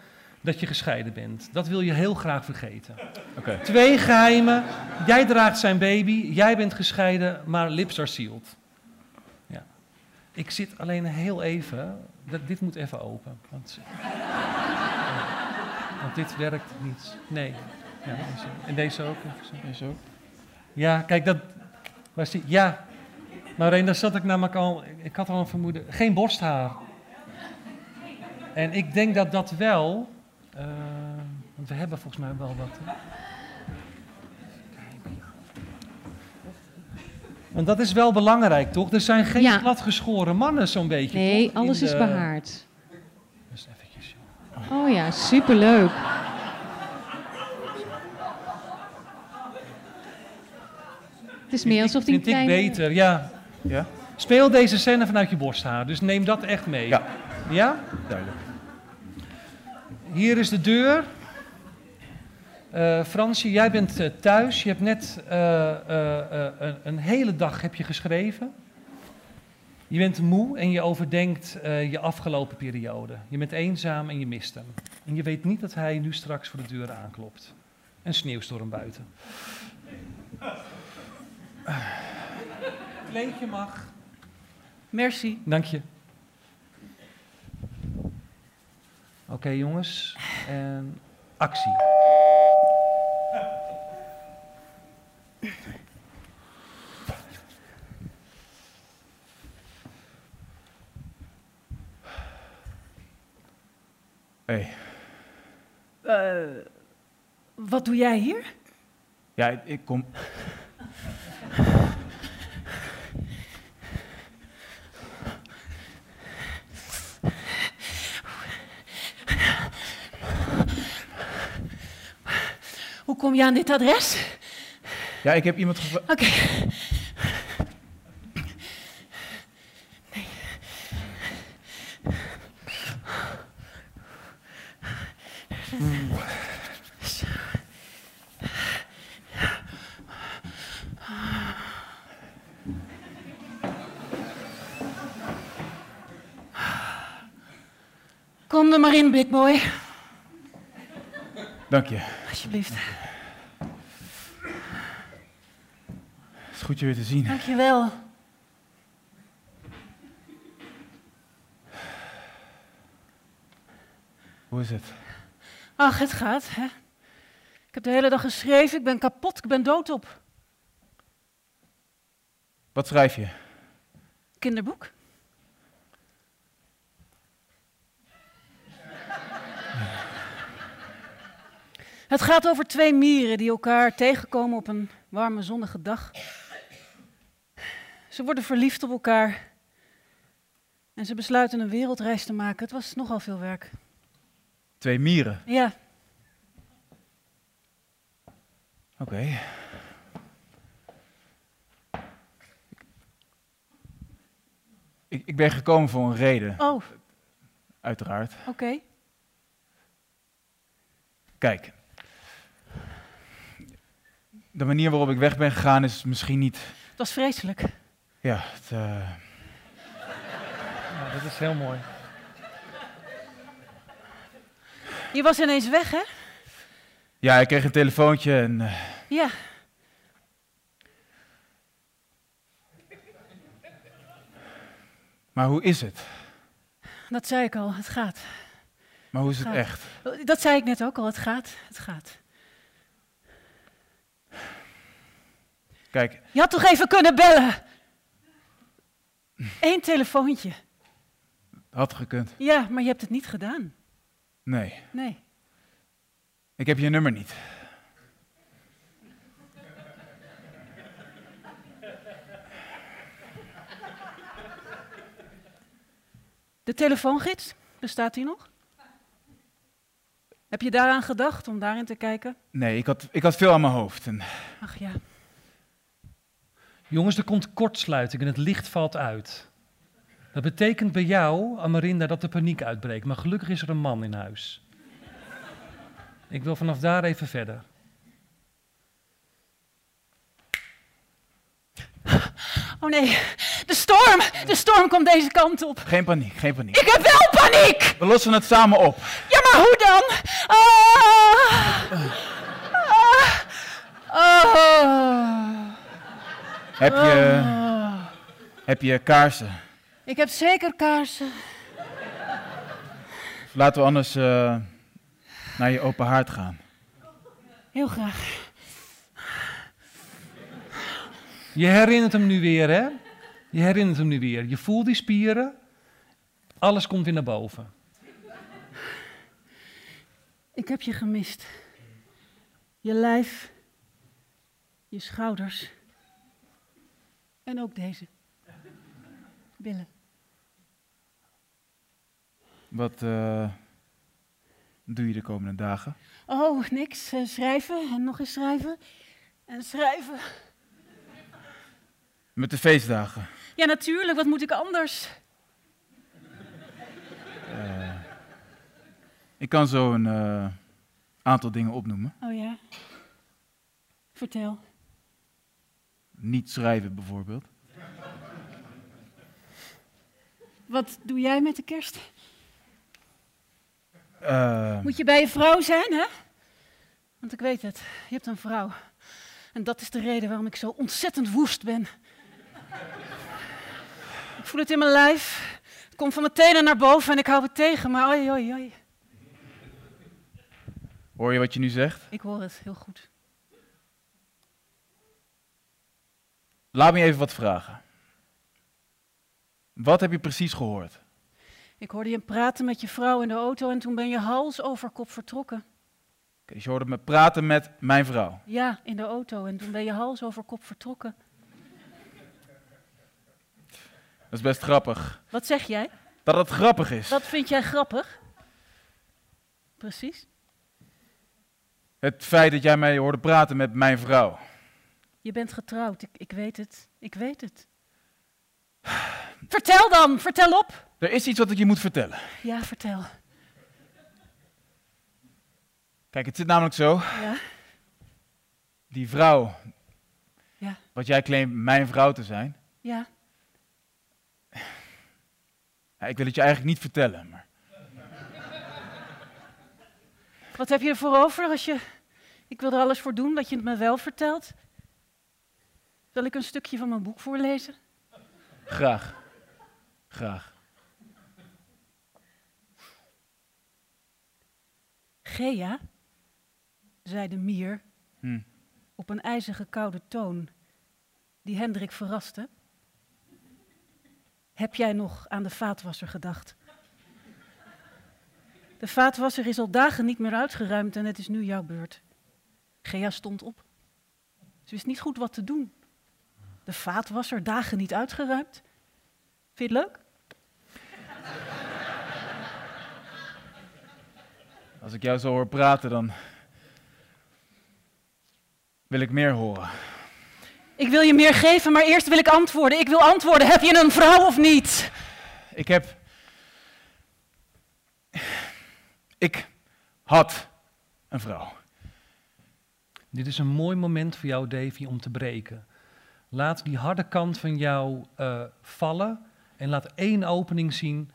dat je gescheiden bent. Dat wil je heel graag vergeten. Twee geheimen. Jij draagt zijn baby, jij bent gescheiden, maar lips are sealed. Ja. Ik zit alleen heel even, dat, dit moet even open. Want, want dit werkt niet. Nee. Ja. En deze ook. Deze ook. Ja, kijk, dat was die. Ja, maar daar zat ik namelijk al. Ik had al een vermoeden. Geen borsthaar. En ik denk dat dat wel. Eh, want we hebben volgens mij wel wat. hè. Want dat is wel belangrijk, toch? Er zijn geen Ja. gladgeschoren mannen, zo'n beetje. Nee, toch? Alles is behaard. Dus eventjes, joh. Oh ja, superleuk. Het is meer alsof die Vind ik beter, ja. Ja? Speel deze scène vanuit je borsthaar, dus neem dat echt mee. Ja. Ja? Duidelijk. Hier is de deur. Eh Fransje, jij bent eh, thuis. Je hebt net eh, eh, eh, een, een hele dag heb je geschreven. Je bent moe en je overdenkt eh, je afgelopen periode. Je bent eenzaam en je mist hem. En je weet niet dat hij nu straks voor de deur aanklopt. Een sneeuwstorm buiten. Kleedje mag. Merci. Dank je. Oké jongens, en actie. Hey. Eh, wat doe jij hier? Ja, ik- ik kom. Hoe kom je aan dit adres? Ja, ik heb iemand gevraagd. Oké. Kom er maar in, big boy. Dank je. Alsjeblieft. Goed je weer te zien. Dankjewel. Hoe is het? Ach, het gaat, hè. Ik heb de hele dag geschreven, ik ben kapot, ik ben doodop. Wat schrijf je? Kinderboek? Het gaat over twee mieren die elkaar tegenkomen op een warme zonnige dag. Ze worden verliefd op elkaar en ze besluiten een wereldreis te maken. Het was nogal veel werk. Twee mieren. Ja, Oké. Ik, ik ben gekomen voor een reden, oh, uiteraard. oké. Kijk. De manier waarop ik weg ben gegaan is misschien niet. Het was vreselijk. Ja, het, eh, Ja, dat is heel mooi. Je was ineens weg, hè? ja ik kreeg een telefoontje en. eh, Ja. maar hoe is het? Dat zei ik al, het gaat. Maar hoe is het Gaat. echt? Dat zei ik net ook al, het gaat, het gaat. Kijk, Je had toch even kunnen bellen? Eén telefoontje. had gekund. Ja, maar je hebt het niet gedaan. Nee, Nee. ik heb je nummer niet. De telefoongids, bestaat die nog? Heb je daaraan gedacht om daarin te kijken? Nee, ik had, ik had veel aan mijn hoofd. En Ach ja. Jongens, er komt kortsluiting en het licht valt uit. Dat betekent bij jou, Amarinda, dat de paniek uitbreekt. Maar gelukkig is er een man in huis. Ik wil vanaf daar even verder. Oh nee, de storm! De storm komt deze kant op. geen paniek, geen paniek. Ik heb wel paniek! We lossen het samen op. Ja, maar hoe dan? Ah! Ah! Ah! Heb je, Ah. heb je kaarsen? Ik heb zeker kaarsen. Laten we anders eh, naar je open haard gaan. Heel graag. Je herinnert hem nu weer, hè? Je herinnert hem nu weer. Je voelt die spieren. Alles komt weer naar boven. Ik heb je gemist. Je lijf, je schouders en ook deze. Billen. Wat eh, doe je de komende dagen? Oh, niks. Eh, schrijven en nog eens schrijven. En schrijven. Met de feestdagen. Ja, natuurlijk. Wat moet ik anders? Ik kan zo een eh, aantal dingen opnoemen. Oh ja. Vertel. Niet schrijven bijvoorbeeld. Wat doe jij met de kerst? Eh, Moet je bij je vrouw zijn, hè? Want ik weet het, je hebt een vrouw. En dat is de reden waarom ik zo ontzettend woest ben. Ik voel het in mijn lijf. Het komt van mijn tenen naar boven en ik hou het tegen, maar oi, oi, oi. hoor je wat je nu zegt? Ik hoor het heel goed. Laat me even wat vragen. Wat heb je precies gehoord? Ik hoorde je praten met je vrouw in de auto en toen ben je hals over kop vertrokken. Dus je hoorde me praten met mijn vrouw. Ja, in de auto en toen ben je hals over kop vertrokken. Dat is best grappig. Wat zeg jij? Dat het grappig is. Wat vind jij grappig? Precies. Het feit dat jij mij hoorde praten met mijn vrouw. Je bent getrouwd, ik, ik weet het. Ik weet het. Vertel dan, vertel op. Er is iets wat ik je moet vertellen. Ja, vertel. Kijk, het zit namelijk zo. Ja, Die vrouw, ja, wat jij claimt mijn vrouw te zijn. ja. Ja, ik wil het je eigenlijk niet vertellen. Maar Wat heb je ervoor over als je... Ik wil er alles voor doen dat je het me wel vertelt. Zal ik een stukje van mijn boek voorlezen? Graag. Graag. Gea, zei de mier Hm. op een ijzige koude toon die Hendrik verraste. Heb jij nog aan de vaatwasser gedacht? De vaatwasser is al dagen niet meer uitgeruimd en het is nu jouw beurt. Gea stond op. Ze wist niet goed wat te doen. De vaatwasser dagen niet uitgeruimd. Vind je het leuk? Als ik jou zo hoor praten, dan wil ik meer horen. Ik wil je meer geven, maar eerst wil ik antwoorden. Ik wil antwoorden. Heb je een vrouw of niet? Ik heb. Ik had een vrouw. Dit is een mooi moment voor jou, Davy, om te breken. Laat die harde kant van jou eh, vallen en laat één opening zien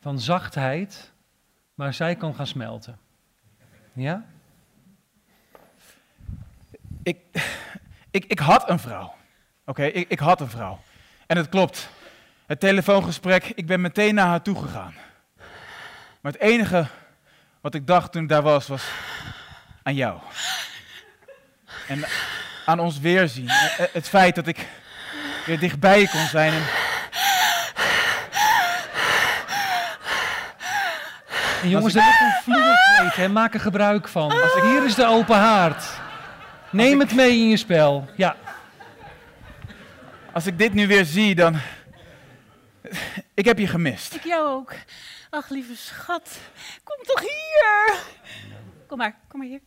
van zachtheid, waar zij kan gaan smelten. Ja? Ik, ik, ik had een vrouw. Oké, ik, ik had een vrouw. En het klopt. Het telefoongesprek, ik ben meteen naar haar toe gegaan. Maar het enige wat ik dacht toen ik daar was, was aan jou. En aan ons weerzien. Eh, eh, Het feit dat ik weer dichtbij je kon zijn. En En jongens, er Als ligt een vloerkleed, hè? maak er gebruik van. Als ik, hier is de open haard. Neem het mee in je spel. Ja. als ik dit nu weer zie, dan. Ik heb je gemist. Ik jou ook. Ach, lieve schat. Kom toch hier. Kom maar, kom maar hier.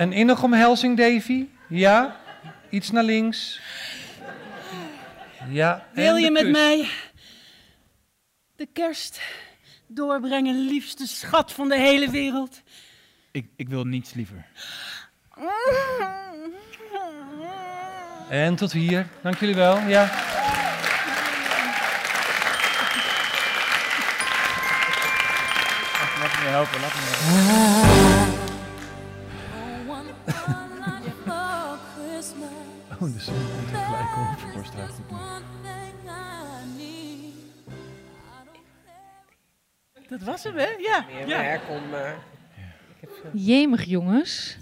Een innige omhelzing, Davy? Ja? Iets naar links? Ja. Wil je met mij de kerst doorbrengen, liefste schat van de hele wereld? Ik, ik wil niets liever. En tot hier. Dank jullie wel. Ja. Laat me je helpen, laat me helpen. Oh, gelijk. Dat was hem, hè? Ja. Meer ja. werk om... eh, Jemig jongens.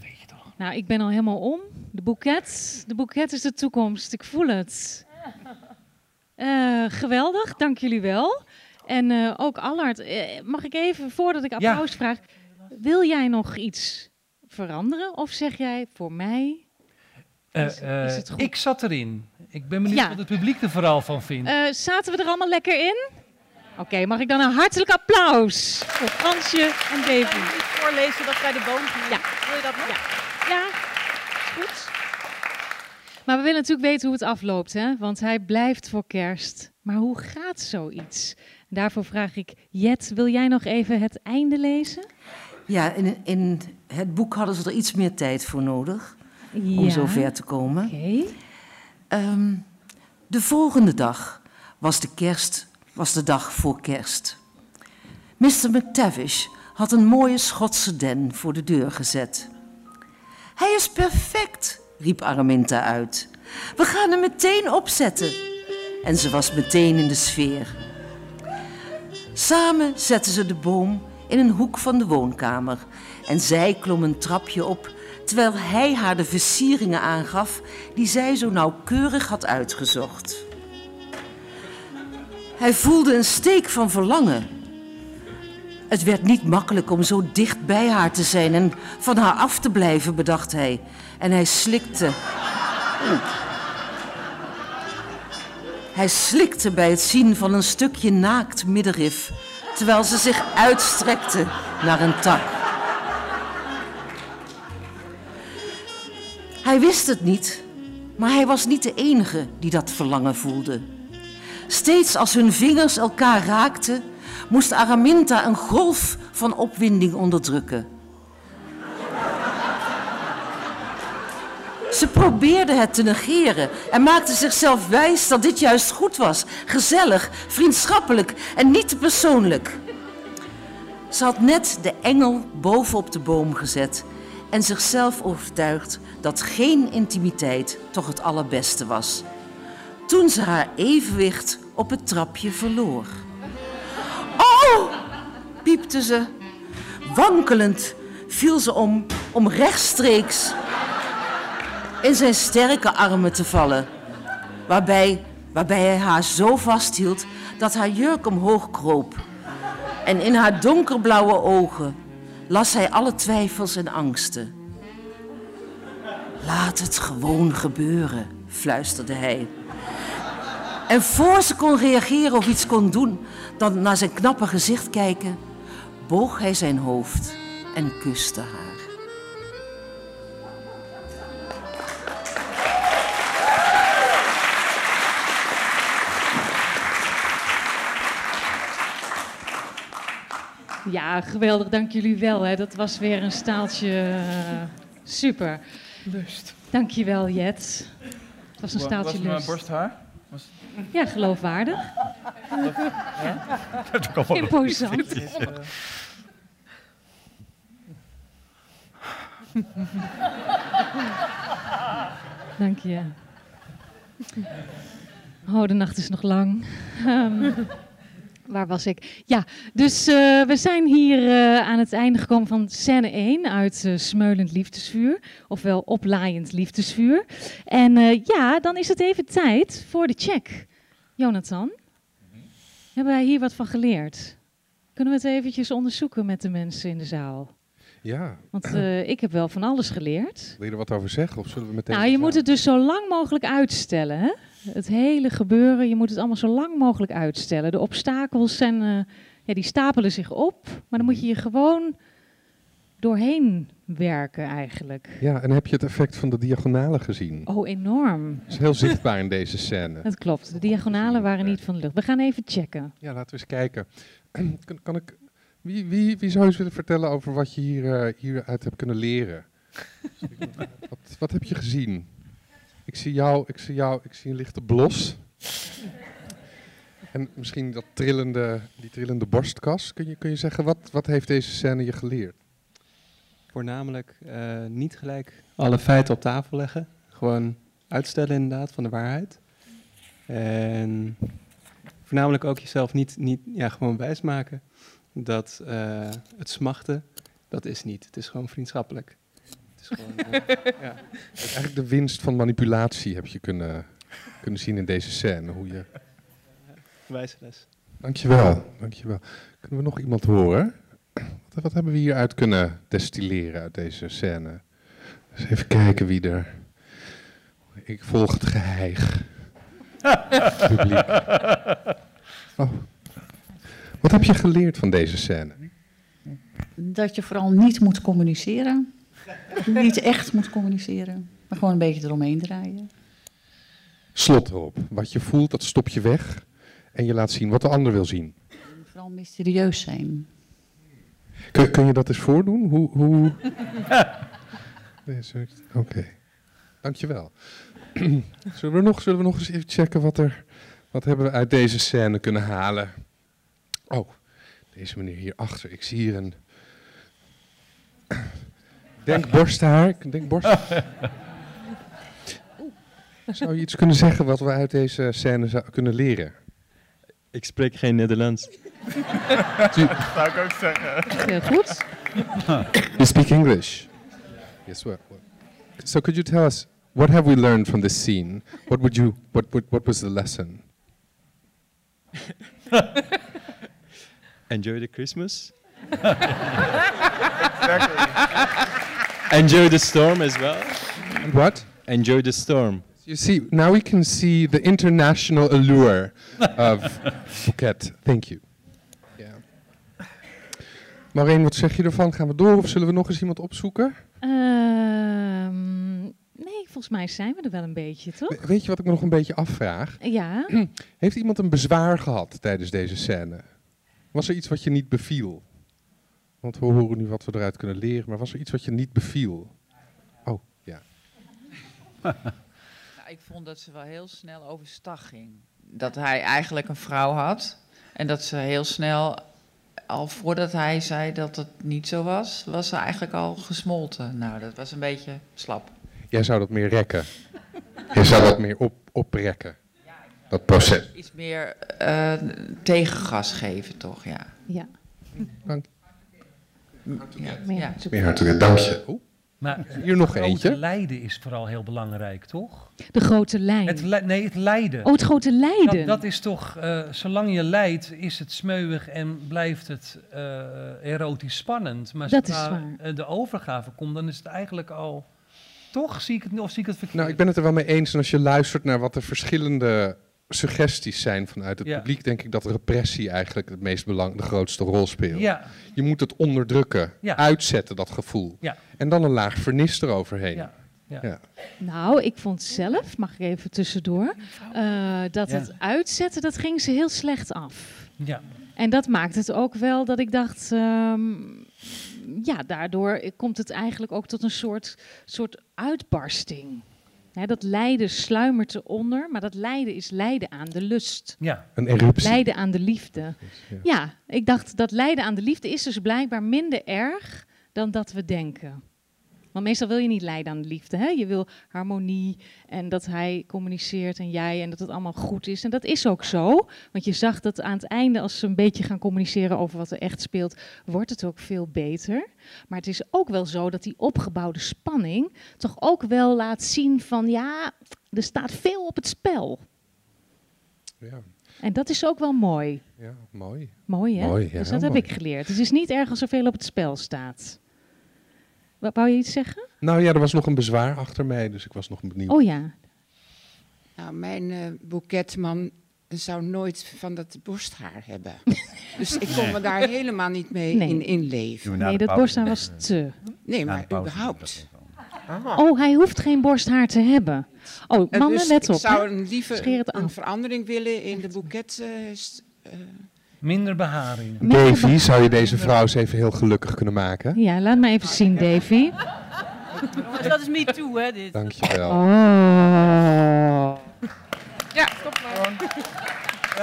Nou, ik ben al helemaal om. De boeket. De boeket is de toekomst. Ik voel het. Eh, geweldig, dank jullie wel. En eh, ook Allard, mag ik even, voordat ik Ja. applaus vraag, wil jij nog iets veranderen? Of zeg jij voor mij? Eh, Is- eh, is het goed? ik zat erin. Ik ben benieuwd Ja. wat het publiek er vooral van vindt. Eh, zaten we er allemaal lekker in? Oké, mag ik dan een hartelijk applaus voor Fransje en Davy? Voorlezen dat bij de boom. Ja. Wil je dat nog? Ja, is goed. Maar we willen natuurlijk weten hoe het afloopt, hè? want hij blijft voor kerst. Maar hoe gaat zoiets? Daarvoor vraag ik, Jet, wil jij nog even het einde lezen? Ja, in, in het boek hadden ze er iets meer tijd voor nodig om zo ver te komen. Ehm, de volgende dag was de kerst, was de dag voor kerst. Mr. McTavish had een mooie Schotse den voor de deur gezet. Hij is perfect, riep Araminta uit. We gaan hem meteen opzetten. En ze was meteen in de sfeer. Samen zetten ze de boom in een hoek van de woonkamer en zij klom een trapje op terwijl hij haar de versieringen aangaf die zij zo nauwkeurig had uitgezocht. Hij voelde een steek van verlangen. Het werd niet makkelijk om zo dicht bij haar te zijn en van haar af te blijven, bedacht hij. En hij slikte. Hij slikte bij het zien van een stukje naakt middenrif, terwijl ze zich uitstrekte naar een tak. Hij wist het niet, maar hij was niet de enige die dat verlangen voelde. Steeds als hun vingers elkaar raakten, moest Araminta een golf van opwinding onderdrukken. Ze probeerde het te negeren en maakte zichzelf wijs dat dit juist goed was. Gezellig, vriendschappelijk en niet te persoonlijk. Ze had net de engel bovenop de boom gezet en zichzelf overtuigd dat geen intimiteit toch het allerbeste was. Toen ze haar evenwicht op het trapje verloor. Oh! piepte ze. Wankelend viel ze om om rechtstreeks in zijn sterke armen te vallen. Waarbij, waarbij hij haar zo vasthield dat haar jurk omhoog kroop. En in haar donkerblauwe ogen las hij alle twijfels en angsten. Laat het gewoon gebeuren, fluisterde hij. En voor ze kon reageren of iets kon doen, dan naar zijn knappe gezicht kijken, boog hij zijn hoofd en kuste haar. Ja, geweldig. Dank jullie wel. Hè. Dat was weer een staaltje uh, super. Lust. Dank je wel, Jet. Het was een staaltje was mijn lust. borsthaar? Was... Ja, geloofwaardig. Ja? Dat kan wel. Imposant. Is, eh, Dank je. Oh, de nacht is nog lang. Ehm, waar was ik? Ja, dus eh, we zijn hier eh, aan het einde gekomen van scène 1 uit eh, Smeulend Liefdesvuur. Ofwel Oplaaiend Liefdesvuur. En ja, dan is het even tijd voor de check. Jonathan, hebben wij hier wat van geleerd? Kunnen we het eventjes onderzoeken met de mensen in de zaal? Ja. Want eh, ik heb wel van alles geleerd. Wil je er wat over zeggen? Of zullen we meteen... Nou, je moet het dus zo lang mogelijk uitstellen. Hè? Het hele gebeuren, je moet het allemaal zo lang mogelijk uitstellen. De obstakels zijn, eh, ja, die stapelen zich op, maar dan moet je je gewoon doorheen werken eigenlijk. Ja, en heb je het effect van de diagonalen gezien? Oh, enorm. Dat is heel zichtbaar in deze scène. Dat klopt, de diagonalen waren niet van de lucht. We gaan even checken. Ja, laten we eens kijken. Kan, kan ik, wie, wie, wie zou eens willen vertellen over wat je hier, eh, hieruit hebt kunnen leren? wat, wat heb je gezien? Ik zie jou, ik zie jou, ik zie een lichte blos. En misschien dat trillende, die trillende borstkas. Kun je, kun je zeggen, wat, wat heeft deze scène je geleerd? Voornamelijk eh, niet gelijk alle feiten op tafel leggen. Gewoon uitstellen inderdaad van de waarheid. En voornamelijk ook jezelf niet, niet ja, gewoon wijsmaken dat eh, het smachten, dat is niet. Het is gewoon vriendschappelijk. Het is gewoon, eh, ja. Eigenlijk de winst van manipulatie heb je kunnen, kunnen zien in deze scène. Hoe je... Wijze les. Dankjewel, dankjewel. Kunnen we nog iemand horen? Wat, wat hebben we hieruit kunnen destilleren uit deze scène? Dus even kijken wie er... Ik volg het geheig. Publiek. Oh. Wat heb je geleerd van deze scène? Dat je vooral niet moet communiceren. niet echt moet communiceren, maar gewoon een beetje eromheen draaien. Slot erop. Wat je voelt, dat stop je weg. En je laat zien wat de ander wil zien. En vooral mysterieus zijn. Kun, kun je dat eens voordoen? Hoe... hoe... Nee. Oké. Dankjewel. zullen, we nog, zullen we nog eens even checken wat, er, wat hebben we uit deze scène kunnen halen? Oh, deze meneer hierachter. Ik zie hier een... Denk borsthaar. Ik denk borst... Zou je iets kunnen zeggen wat we uit deze scène zou kunnen leren? Ik spreek geen Nederlands. Zou ik ook zeggen. Heel goed. You speak English? Yes, well. So could you tell us, what have we learned from this scene? What would you, what, what, what was the lesson? Enjoy the Christmas. Exactly. Enjoy the storm as well. And what? Enjoy the storm. You see, now we can see the international allure of Phuket. Thank you. Yeah. Maureen, wat zeg je ervan? Gaan we door of zullen we nog eens iemand opzoeken? Ehm, nee, volgens mij zijn we er wel een beetje, toch? We- Weet je wat ik me nog een beetje afvraag? Ja. Heeft iemand een bezwaar gehad tijdens deze scène? Was er iets wat je niet beviel? Want we horen nu wat we eruit kunnen leren, maar was er iets wat je niet beviel? Oh, ja. Nou, ik vond dat ze wel heel snel overstag ging. Dat hij eigenlijk een vrouw had en dat ze heel snel al voordat hij zei dat het niet zo was, was ze eigenlijk al gesmolten. Nou, dat was een beetje slap. Jij zou dat meer rekken. Jij zou dat meer op, oprekken. Dat proces. Iets meer eh, tegengas geven, toch? Ja. Ja. Dank. Ja, Meer ja. Meer hartelijk dank je. Oeh. Maar Hier nog het grote eentje. lijden is vooral heel belangrijk, toch? De grote lijn. Het li- nee, het lijden. Oh, het grote lijden. Dat, dat is toch, eh, zolang je lijdt, is het smeuig en blijft het eh, erotisch spannend. Maar Dat is zodra waar. de overgave komt, dan is het eigenlijk al... Toch? Zie ik het, of zie ik het verkeerd? Nou, ik ben het er wel mee eens. En als je luistert naar wat de verschillende suggesties zijn vanuit het Ja. publiek, denk ik dat repressie eigenlijk het meest belang, de grootste rol speelt. Ja. Je moet het onderdrukken, Ja. uitzetten, dat gevoel. Ja. En dan een laag vernis eroverheen. Ja. Ja. Ja. Nou, ik vond zelf, mag ik even tussendoor, eh, dat Ja. het uitzetten, dat ging ze heel slecht af. Ja. En dat maakt het ook wel dat ik dacht, ehm, ja, daardoor komt het eigenlijk ook tot een soort, soort uitbarsting. Hè, dat lijden sluimert eronder, maar dat lijden is lijden aan de lust. Ja. Een eruptie. Lijden aan de liefde. Ja, ik dacht dat lijden aan de liefde is dus blijkbaar minder erg dan dat we denken. Want meestal wil je niet lijden aan de liefde. Hè? Je wil harmonie en dat hij communiceert en jij en dat het allemaal goed is. En dat is ook zo. Want je zag dat aan het einde, als ze een beetje gaan communiceren over wat er echt speelt, wordt het ook veel beter. Maar het is ook wel zo dat die opgebouwde spanning toch ook wel laat zien van ja, er staat veel op het spel. Ja. En dat is ook wel mooi. Ja, mooi. Mooi, hè? Mooi, ja, dus dat heb mooi. ik geleerd. Het is niet erg als er veel op het spel staat. Wat wou je iets zeggen? Nou ja, er was nog een bezwaar achter mij, dus ik was nog benieuwd. Oh ja. Nou, mijn eh, boeketman zou nooit van dat borsthaar hebben. dus ik kon me daar helemaal niet mee Nee. in inleven. Nee, dat borsthaar was te. Nee, maar überhaupt. Oh, hij hoeft geen borsthaar te hebben. Oh, mannen, dus let op. ik zou een liever een verandering willen in de boeket. eh, eh, Minder beharing. Davy, zou je deze vrouw eens even heel gelukkig kunnen maken? Ja, laat me even zien, Davy. Jongens, dat is me too, hè, dit. Dankjewel. Oh. Ja, stop maar.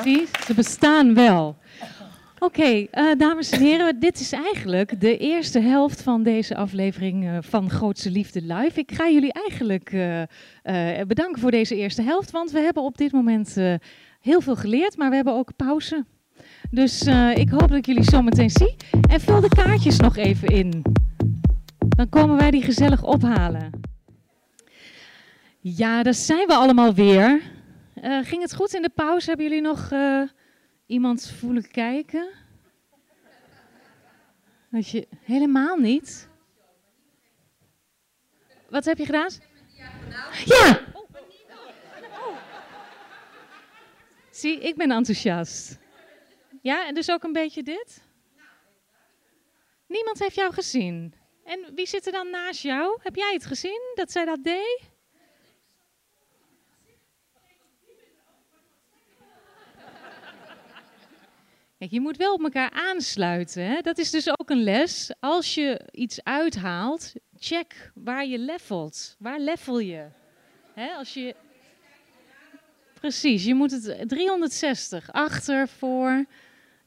Zie, ze bestaan wel. Oké, eh, dames en heren, dit is eigenlijk de eerste helft van deze aflevering eh, van Grootste Liefde Live. Ik ga jullie eigenlijk eh, eh, bedanken voor deze eerste helft, want we hebben op dit moment eh, heel veel geleerd, maar we hebben ook pauze. Dus eh, ik hoop dat ik jullie zo meteen zie. En vul de kaartjes nog even in. Dan komen wij die gezellig ophalen. Ja, daar zijn we allemaal weer. Eh, ging het goed in de pauze? Hebben jullie nog eh, iemand voelen kijken? Dat je helemaal niet. Wat heb je gedaan? Ja! Zie, ik ben enthousiast. Ja, en dus ook een beetje dit? Niemand heeft jou gezien. En wie zit er dan naast jou? Heb jij het gezien dat zij dat deed? Kijk, je moet wel op elkaar aansluiten. Hè? Dat is dus ook een les. Als je iets uithaalt, check waar je levelt. Waar level je? Hè? Als je... Precies, je moet het 360. Achter, voor.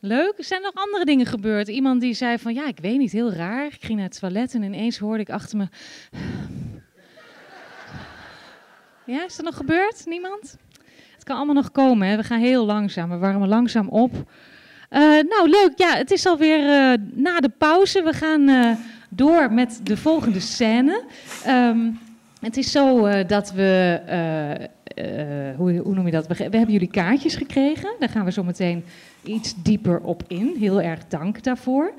Leuk. Er zijn nog andere dingen gebeurd. Iemand die zei van, ja, ik weet niet, heel raar. Ik ging naar het toilet en ineens hoorde ik achter me... Ja, is dat nog gebeurd? Niemand? Het kan allemaal nog komen. We gaan heel langzaam. We warmen langzaam op. Eh, nou, leuk. Ja, het is alweer eh na de pauze. We gaan eh, door met de volgende scène. Ehm, het is zo dat we, hoe, hoe noem je dat? We, we hebben jullie kaartjes gekregen. Daar gaan we zo meteen iets dieper op in. Heel erg dank daarvoor.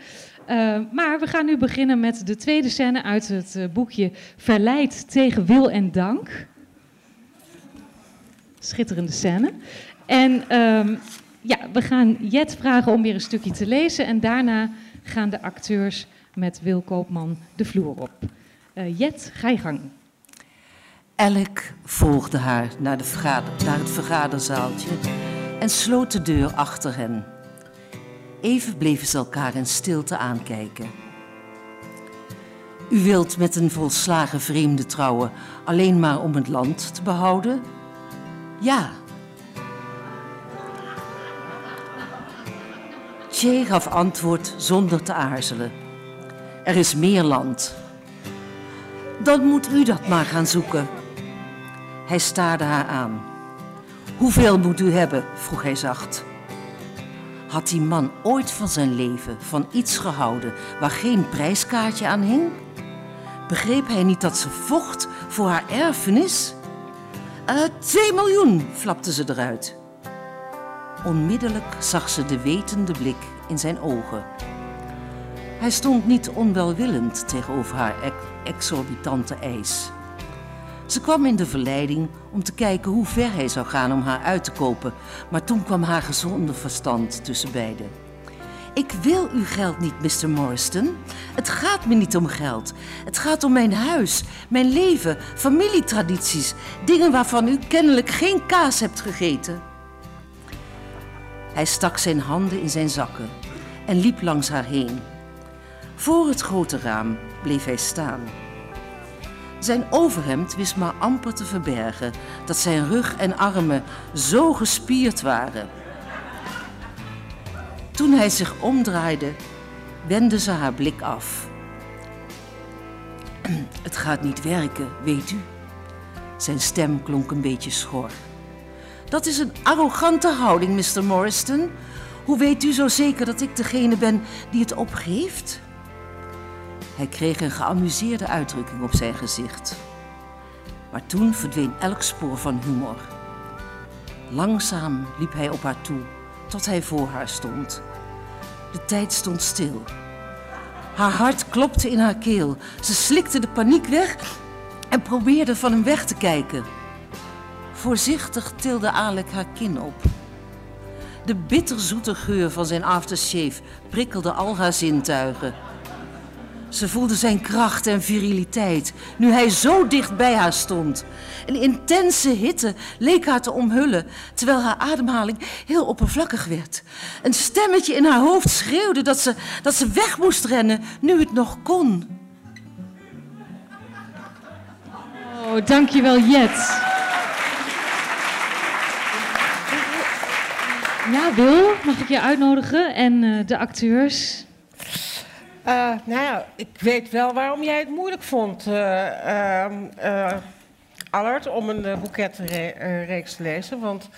Eh, maar we gaan nu beginnen met de tweede scène uit het eh, boekje Verleid tegen wil en dank. Schitterende scène. En ehm, ja, we gaan Jet vragen om weer een stukje te lezen. En daarna gaan de acteurs met Wil Koopman de vloer op. Eh, Jet, ga je gang. Elk volgde haar naar, de naar het vergaderzaaltje en sloot de deur achter hen. Even bleven ze elkaar in stilte aankijken. U wilt met een volslagen vreemde trouwen alleen maar om het land te behouden? Ja. Gautier gaf antwoord zonder te aarzelen. Er is meer land. Dan moet u dat maar gaan zoeken. Hij staarde haar aan. Hoeveel moet u hebben? vroeg hij zacht. Had die man ooit van zijn leven van iets gehouden waar geen prijskaartje aan hing? Begreep hij niet dat ze vocht voor haar erfenis? Eh, twee miljoen, flapte ze eruit. Onmiddellijk zag ze de wetende blik in zijn ogen. Hij stond niet onwelwillend tegenover haar ex- exorbitante eis. Ze kwam in de verleiding om te kijken hoe ver hij zou gaan om haar uit te kopen, maar toen kwam haar gezonde verstand tussen beiden. Ik wil uw geld niet, Mr. Morriston. Het gaat me niet om geld. Het gaat om mijn huis, mijn leven, familietradities, dingen waarvan u kennelijk geen kaas hebt gegeten. Hij stak zijn handen in zijn zakken en liep langs haar heen. Voor het grote raam bleef hij staan. Zijn overhemd wist maar amper te verbergen dat zijn rug en armen zo gespierd waren. Toen hij zich omdraaide, wendde ze haar blik af. Het gaat niet werken, weet u. Zijn stem klonk een beetje schor. Dat is een arrogante houding, Mr. Morriston. Hoe weet u zo zeker dat ik degene ben die het opgeeft? Hij kreeg een geamuseerde uitdrukking op zijn gezicht. Maar toen verdween elk spoor van humor. Langzaam liep hij op haar toe, tot hij voor haar stond. De tijd stond stil. Haar hart klopte in haar keel. Ze slikte de paniek weg en probeerde van hem weg te kijken. Voorzichtig tilde Alec haar kin op. De bitterzoete geur van zijn aftershave prikkelde al haar zintuigen. Ze voelde zijn kracht en viriliteit nu hij zo dicht bij haar stond. Een intense hitte leek haar te omhullen, terwijl haar ademhaling heel oppervlakkig werd. Een stemmetje in haar hoofd schreeuwde dat ze, dat ze weg moest rennen nu het nog kon. Oh, dankjewel Jet. Ja, Wil, mag ik je uitnodigen? En eh, de acteurs. Eh, nou ik weet wel waarom jij het moeilijk vond, ehm, eh, Allard, om een uh, boeketreeks te lezen. Want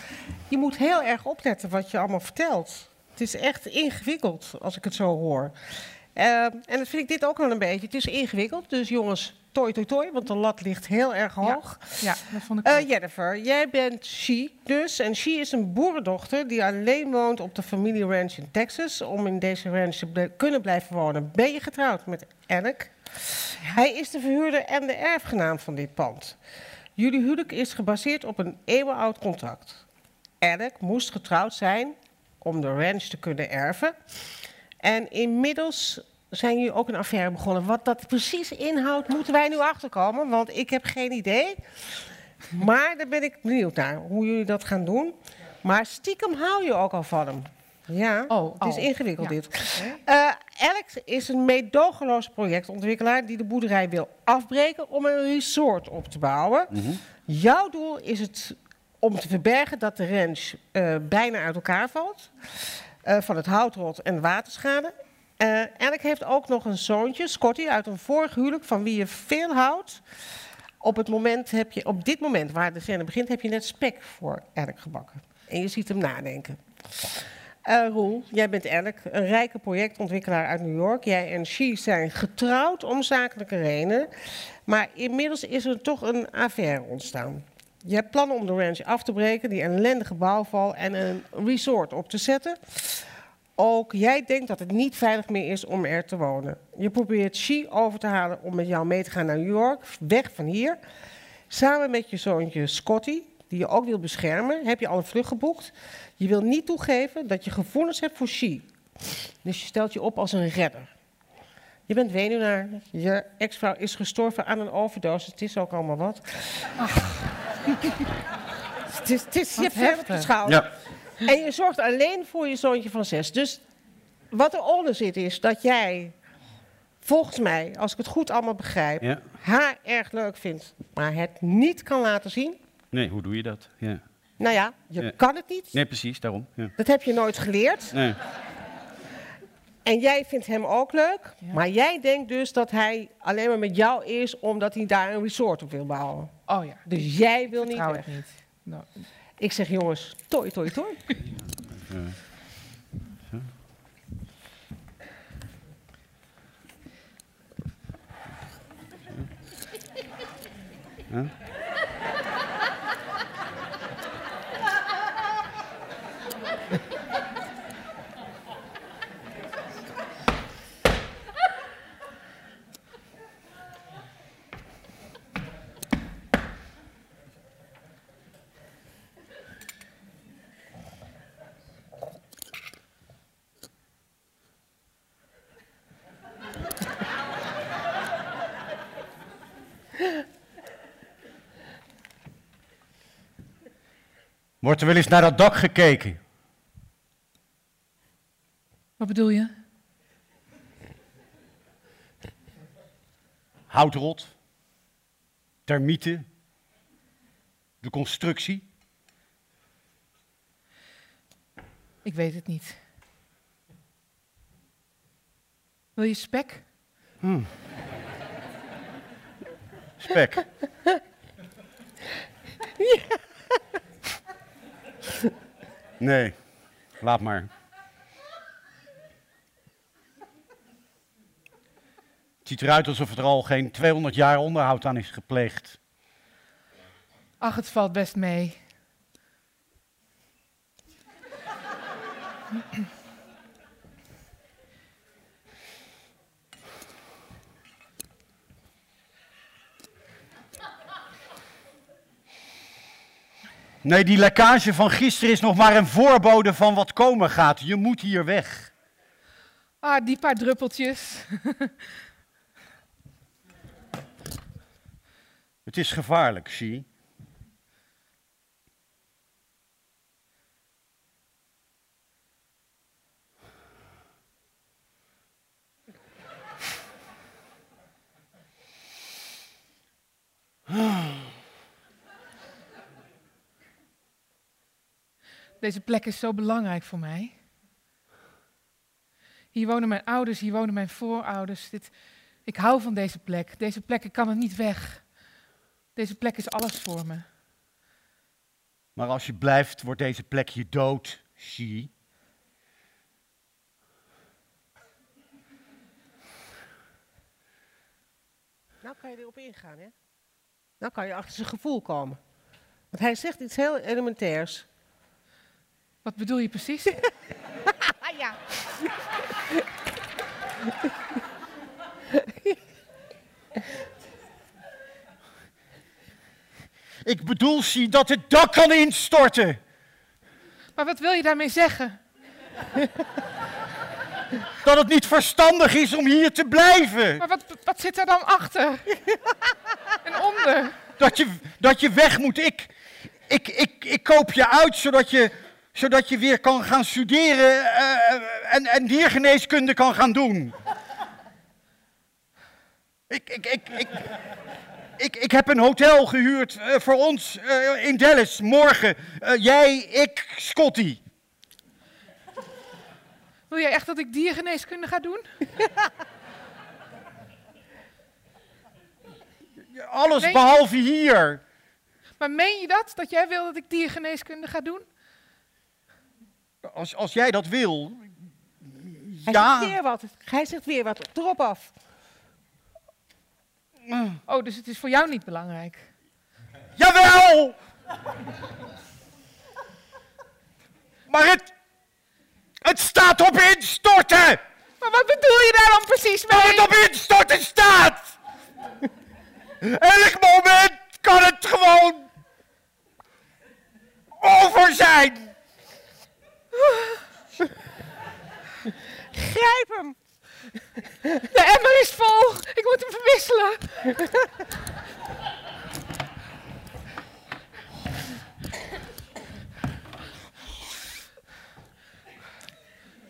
je moet heel erg opletten wat je allemaal vertelt. Het is echt ingewikkeld, als ik het zo hoor. Eh, en dat vind ik dit ook wel een beetje. Het is ingewikkeld, dus jongens, toi toi toi, want de lat ligt heel erg hoog. Ja, dat vond ik ook. Jennifer, jij bent She dus. En She is een boerendochter die alleen woont op de familieranch in Texas. Om in deze ranch te kunnen blijven wonen ben je getrouwd met Alec. Hij is de verhuurder en de erfgenaam van dit pand. Jullie huwelijk is gebaseerd op een eeuwenoud contract. Alec moest getrouwd zijn om de ranch te kunnen erven. En inmiddels zijn jullie ook een affaire begonnen. Wat dat precies inhoudt, moeten wij nu achterkomen, want ik heb geen idee. Maar daar ben ik benieuwd naar, hoe jullie dat gaan doen. Maar stiekem hou je ook al van hem. Ja, het is oh, ingewikkeld ja. dit. Eh, Alex is een meedogenloos projectontwikkelaar die de boerderij wil afbreken om een resort op te bouwen. Jouw doel is het om te verbergen dat de ranch eh, bijna uit elkaar valt. eh, van het houtrot en de waterschade. Eh Alec heeft ook nog een zoontje, Scotty, uit een vorig huwelijk van wie je veel houdt. Op, het moment heb je, op dit moment waar de scène begint, heb je net spek voor Alec gebakken. En je ziet hem nadenken. Eh Roel, jij bent Alec, een rijke projectontwikkelaar uit New York. Jij en She zijn getrouwd om zakelijke redenen. Maar inmiddels is er toch een affaire ontstaan. Je hebt plannen om de ranch af te breken, die ellendige bouwval en een resort op te zetten. Ook jij denkt dat het niet veilig meer is om er te wonen. Je probeert She over te halen om met jou mee te gaan naar New York, weg van hier. Samen met je zoontje Scotty, die je ook wil beschermen, heb je al een vlucht geboekt. Je wil niet toegeven dat je gevoelens hebt voor She. Dus je stelt je op als een redder. Je bent weduwnaar. Je ex-vrouw is gestorven aan een overdosis. Het is ook allemaal wat. Het is, het is, je hebt op je schouder. En je zorgt alleen voor je zoontje van zes. Dus wat eronder zit is dat jij, volgens mij, als ik het goed allemaal begrijp, Ja. haar erg leuk vindt, maar het niet kan laten zien. Nee, hoe doe je dat? Ja. Nou ja, je Ja. kan het niet. Nee, precies, daarom. Ja. Dat heb je nooit geleerd. Nee. En jij vindt hem ook leuk, maar jij denkt dus dat hij alleen maar met jou is omdat hij daar een resort op wil bouwen. Oh ja. Dus jij wil niet Vertrouw weg. ik niet. Nou, Ik zeg jongens, toi, toi, toi. Wordt er wel eens naar dat dak gekeken? wat bedoel je? Houtrot? Termieten? De constructie? Ik weet het niet. Wil je spek? Hm. Spek. Nee, laat maar. Het ziet eruit alsof er al geen 200 jaar onderhoud aan is gepleegd. Ach, het valt best mee. Nee, die lekkage van gisteren is nog maar een voorbode van wat komen gaat. Je moet hier weg. Ah, die paar druppeltjes. Het is gevaarlijk, zie. Deze plek is zo belangrijk voor mij. Hier wonen mijn ouders, hier wonen mijn voorouders. Dit, ik hou van deze plek. Deze plek, ik kan er niet weg. Deze plek is alles voor me. Maar als je blijft, wordt deze plek je dood, zie. Nou kan je erop ingaan, hè? Nou kan je achter zijn gevoel komen. Want hij zegt iets heel elementairs. Wat bedoel je precies? ja. Ik bedoel, zie, dat het dak kan instorten. Maar wat wil je daarmee zeggen? Dat het niet verstandig is om hier te blijven. Maar wat, wat zit er dan achter? en onder? Dat je, dat je weg moet. Ik, ik, ik, ik koop je uit zodat je, zodat je weer kan gaan studeren eh, en, en diergeneeskunde kan gaan doen. Ik, ik, ik, ik, ik, ik heb een hotel gehuurd eh, voor ons eh, in Dallas morgen. Jij, ik, Scotty. Wil jij echt dat ik diergeneeskunde ga doen? Alles behalve hier. Maar meen je dat? Dat jij wil dat ik diergeneeskunde ga doen? Als, als jij dat wil. Hij Ja. zegt weer wat. Hij zegt weer wat. Erop af. Oh, dus het is voor jou niet belangrijk. Jawel! Maar het. Het staat op instorten! Maar wat bedoel je daar dan precies mee? Dat het op instorten staat! Elk moment kan het gewoon. over zijn! Grijp hem! De emmer is vol. Ik moet hem verwisselen.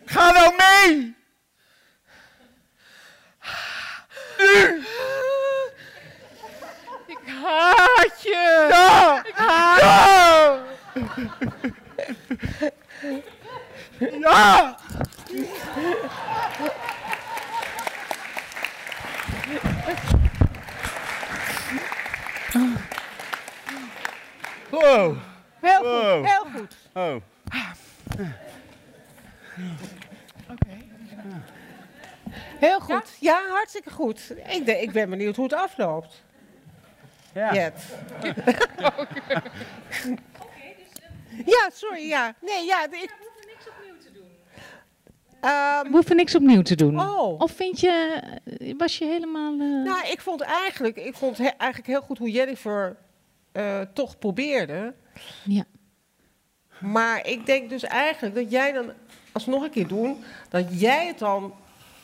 Ga nou mee! Nu! Ik haat je. Ja! Ik haat Ja! Ja! Wow. Heel goed, heel goed. Oh. Oké. Heel goed. Ja? hartstikke goed. Ik, de, ik ben benieuwd hoe het afloopt. Ja. ja, sorry, ja. Nee, ja. de- Ik, We hoeven niks opnieuw te doen. Oh. Of vind je, was je helemaal... eh, nou, ik vond eigenlijk, ik vond he- eigenlijk heel goed hoe Jennifer eh, toch probeerde. Ja. Maar ik denk dus eigenlijk dat jij dan, als we nog een keer doen, dat jij het dan...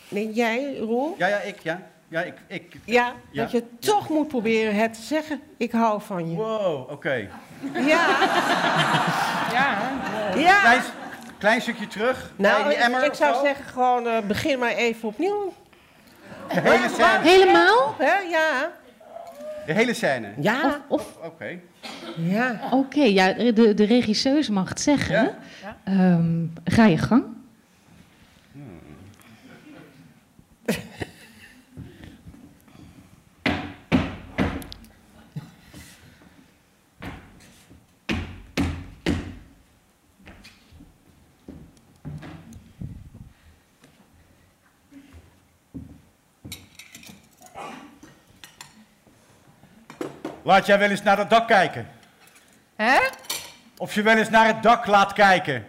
Nee, jij, Roel? Ja, ja, ik, ja. Ja, ik, ik. Ja, Ja. dat je toch moet proberen het te zeggen, ik hou van je. Wow, oké. Ja. Ja. Ja. Klein, klein stukje terug. Nou, bij die ik, emmer ik zou zo. zeggen gewoon eh, begin maar even opnieuw. De hele scène. Helemaal? Hè? Ja. De hele scène. Ja. Of, Oké. Ja. Oké, ja, de, de regisseuse mag het zeggen. Ehm, ga je gang. Laat jij wel eens naar het dak kijken? Hè? Of je wel eens naar het dak laat kijken?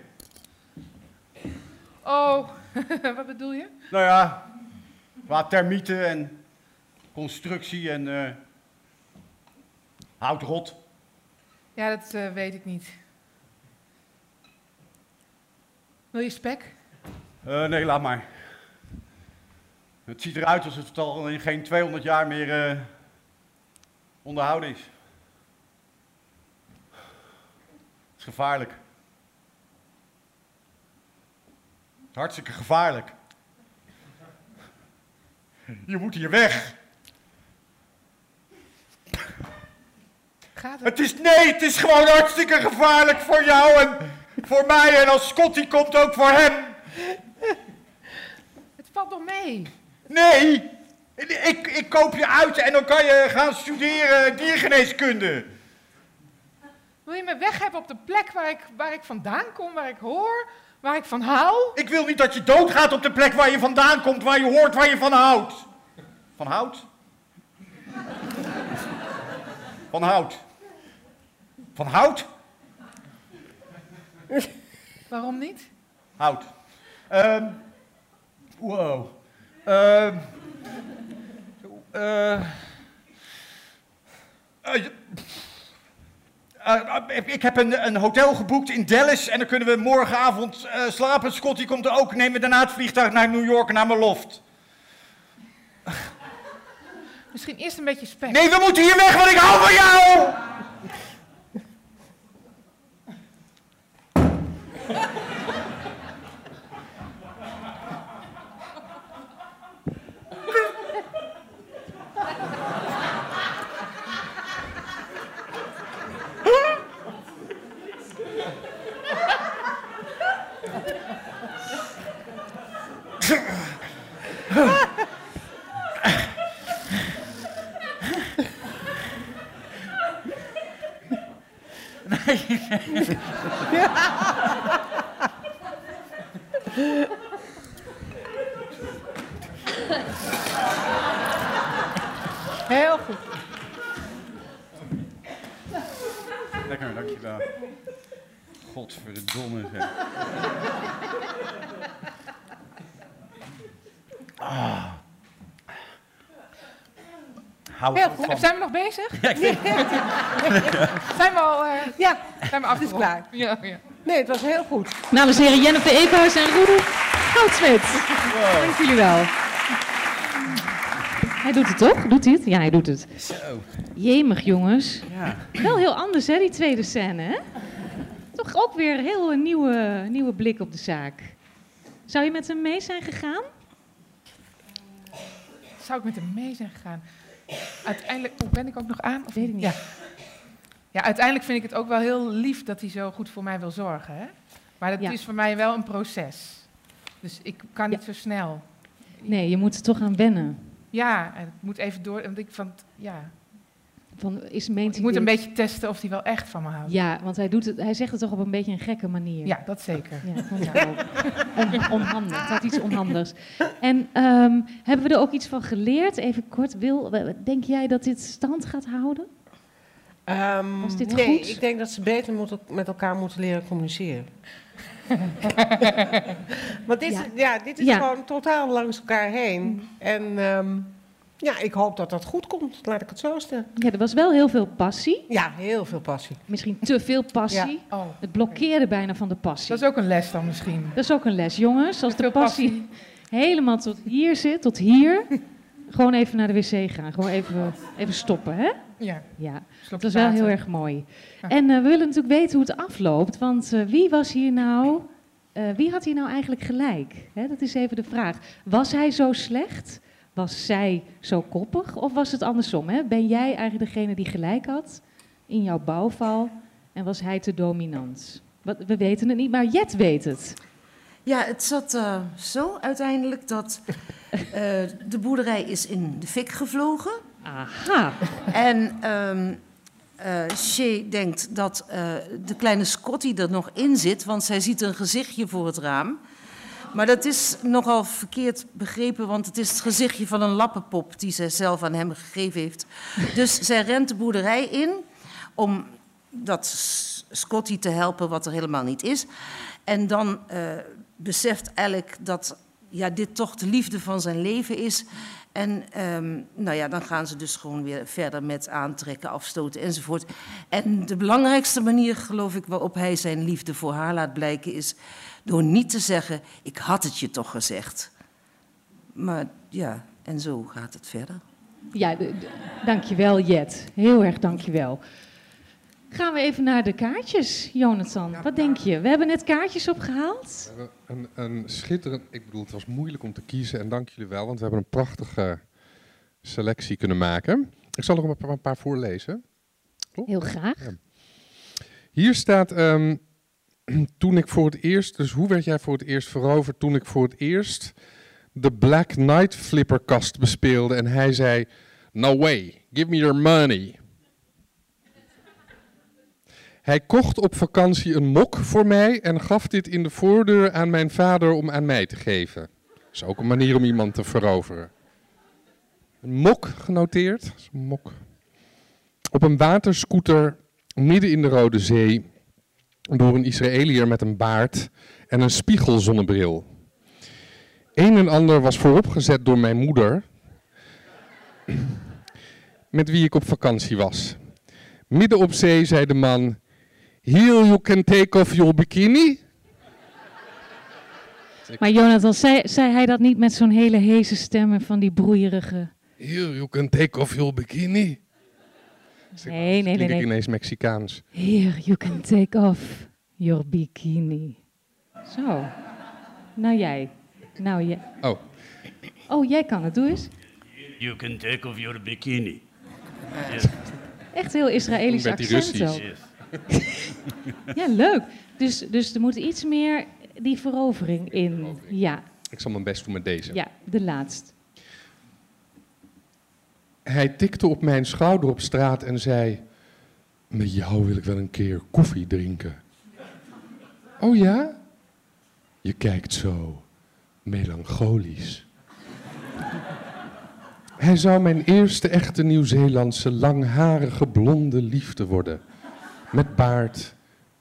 Oh, wat bedoel je? Nou ja, qua termieten en constructie en eh houtrot. Ja, dat eh, weet ik niet. Wil je spek? Eh, nee, laat maar. Het ziet eruit alsof het al in geen 200 jaar meer onderhouden is. Het is gevaarlijk. Hartstikke gevaarlijk. Je moet hier weg. Gaat Het is, nee, het is gewoon hartstikke gevaarlijk voor jou en voor mij. En als Scotty komt, ook voor hem. Het valt nog mee. Nee, ik, ik koop je uit en dan kan je gaan studeren diergeneeskunde. Wil je me weg hebben op de plek waar ik, waar ik vandaan kom, waar ik hoor, waar ik van hou? Ik wil niet dat je doodgaat op de plek waar je vandaan komt, waar je hoort waar je van houdt. Van hout? Van hout. Van hout? Waarom niet? Hout. Ehm wow. Ehm eh, eh, ik heb een, een hotel geboekt in Dallas en dan kunnen we morgenavond eh, slapen. Scotty komt er ook. Nemen we daarna het vliegtuig naar New York, naar mijn loft. Misschien eerst een beetje spek. Nee, we moeten hier weg, want ik hou van jou! Heel goed. Lekker, dankjewel. Godverdomme zeg. Ah. Hou Heel goed goed. van- Zijn we nog bezig? Ja, ik vind- Zijn we al... eh, Ja, zijn we het is klaar. Ja, ja. Nee, het was heel goed. Namens de heren Jennifer Eekhuis en Roelof Goudsmit. Dank jullie wel. Hij doet het toch? Doet hij het? Ja, hij doet het. Zo. Jemig, jongens. Ja. Wel heel anders, hè, die tweede scène, hè? Toch ook weer een heel een nieuwe, nieuwe blik op de zaak. Zou je met hem mee zijn gegaan? Zou ik met hem mee zijn gegaan? Uiteindelijk... Oh, ben ik ook nog aan? Of weet ik niet. Ja. ja, uiteindelijk vind ik het ook wel heel lief dat hij zo goed voor mij wil zorgen. Hè? Maar dat Ja. is voor mij wel een proces. Dus ik kan niet zo snel. Nee, je moet er toch aan wennen. Ja, en het moet even door. Want ik vond, ja, van is, meent Ik moet een beetje testen of hij wel echt van me houdt. Ja, want hij, doet het, hij zegt het toch op een beetje een gekke manier. Ja, dat zeker. Ja, vond ik ook. On, onhandig, het had iets onhandigs. En ehm, hebben we er ook iets van geleerd? Even kort, Wil, denk jij dat dit stand gaat houden? Ehm, Was dit nee, goed? ik denk dat ze beter moeten, met elkaar moeten leren communiceren. maar dit, Ja. is- ja, dit is Ja. gewoon totaal langs elkaar heen. En ehm, ja, ik hoop dat dat goed komt, laat ik het zo stellen. Ja, er was wel heel veel passie. Ja, heel veel passie. Misschien te veel passie. Ja. Oh, Het blokkeerde bijna van de passie. dat is ook een les dan misschien. Dat is ook een les, jongens. Als de passie helemaal tot hier zit, tot hier, gewoon even naar de wc gaan. Gewoon even, even stoppen, hè? Ja. Ja, dat is wel heel erg mooi. Ja. En eh, we willen natuurlijk weten hoe het afloopt, want eh, wie was hier nou, eh, wie had hier nou eigenlijk gelijk? Hè, dat is even de vraag. Was hij zo slecht? Was zij zo koppig? Of was het andersom? Hè? Ben jij eigenlijk degene die gelijk had in jouw bouwval en was hij te dominant? Wat, we weten het niet, maar Jet weet het. Ja, het zat eh, zo uiteindelijk dat eh, de boerderij is in de fik gevlogen. Aha. En ehm eh, Shay denkt dat de kleine Scotty er nog in zit, want zij ziet een gezichtje voor het raam. Maar dat is nogal verkeerd begrepen, want het is het gezichtje van een lappenpop die zij zelf aan hem gegeven heeft. Dus zij rent de boerderij in om dat Scotty te helpen, wat er helemaal niet is. En dan eh, beseft Alec dat ja, dit toch de liefde van zijn leven is. En ehm, nou ja, dan gaan ze dus gewoon weer verder met aantrekken, afstoten enzovoort. En de belangrijkste manier, geloof ik, waarop hij zijn liefde voor haar laat blijken, is door niet te zeggen: Ik had het je toch gezegd. Maar ja, en zo gaat het verder. Ja, dankjewel Jet. Heel erg dankjewel. Gaan we even naar de kaartjes, Jonathan. Wat denk je? We hebben net kaartjes opgehaald. We hebben Een, een schitterend, ik bedoel, het was moeilijk om te kiezen en dank jullie wel, want we hebben een prachtige selectie kunnen maken. Ik zal er een paar, een paar voorlezen. Heel graag. Hier staat, ehm, toen ik voor het eerst, dus hoe werd jij voor het eerst veroverd? Toen ik voor het eerst de Black Knight flipperkast bespeelde en hij zei, no way, give me your money. Hij kocht op vakantie een mok voor mij en gaf dit in de voordeur aan mijn vader om aan mij te geven. Dat is ook een manier om iemand te veroveren. Een mok genoteerd. Mok. Op een waterscooter midden in de Rode Zee door een Israëliër met een baard en een spiegelzonnebril. Een en ander was vooropgezet door mijn moeder, met wie ik op vakantie was. Midden op zee zei de man: Here you can take off your bikini. Maar Jonathan, zei, zei hij dat niet met zo'n hele heese stem en van die broeierige... Here you can take off your bikini. Nee, nee, nee, Klink ik nee. ineens Mexicaans. Here, you can take off your bikini. Zo. Nou jij. Nou jij. Oh. Oh, jij kan het. Doe eens. You can take off your bikini. Yes. Echt heel Israëlisch accent ook. Ja, leuk. Dus, dus er moet iets meer die verovering in. Ja, Ik zal mijn best doen met deze. ja, de laatste. Hij tikte op mijn schouder op straat en zei: Met jou wil ik wel een keer koffie drinken. Oh ja? Je kijkt zo melancholisch. Hij zou mijn eerste echte Nieuw-Zeelandse langharige blonde liefde worden. Met baard,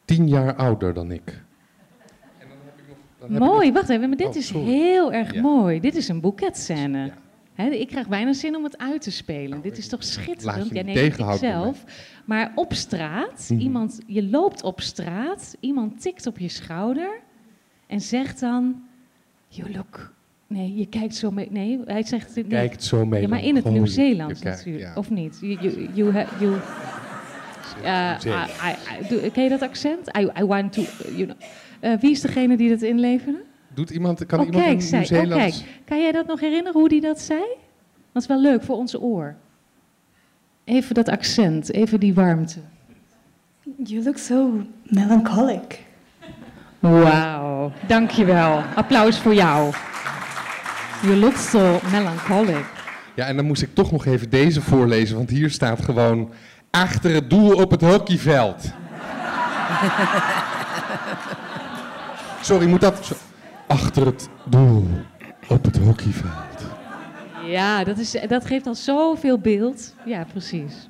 tien jaar ouder dan ik. Dan heb ik Mooi, nog- wacht even, maar dit Oh, is heel erg Ja. mooi. Dit is een boeketscène. Ik krijg bijna zin om het uit te spelen. Dit is toch schitterend? Ja, nee, ik zelf. Maar op straat, Mhm. iemand, je loopt op straat, iemand tikt op je schouder en zegt dan: You look. Nee, je kijkt zo mee. Nee, hij zegt. Nee. Kijkt zo Ja, maar in het. Nieuw-Zeelands kijkt- natuurlijk. ja. Of niet? You, you, you, Uh. I, I, ken je dat accent? I, I want to, you know. Eh, wie is degene die dat inleverde? Doet iemand, kan oh, iemand kijk, een zij, oh. Kan jij dat nog herinneren, hoe die dat zei? Dat is wel leuk voor onze oor. Even dat accent, even die warmte. You look so melancholic. Wauw, dankjewel. Applaus voor jou. You look so melancholic. Ja, en dan moest ik toch nog even deze voorlezen, want hier staat gewoon achter het doel op het hockeyveld. Sorry, moet dat... Achter het doel op het hockeyveld. Ja, dat, is, dat geeft al zoveel beeld. Ja, precies.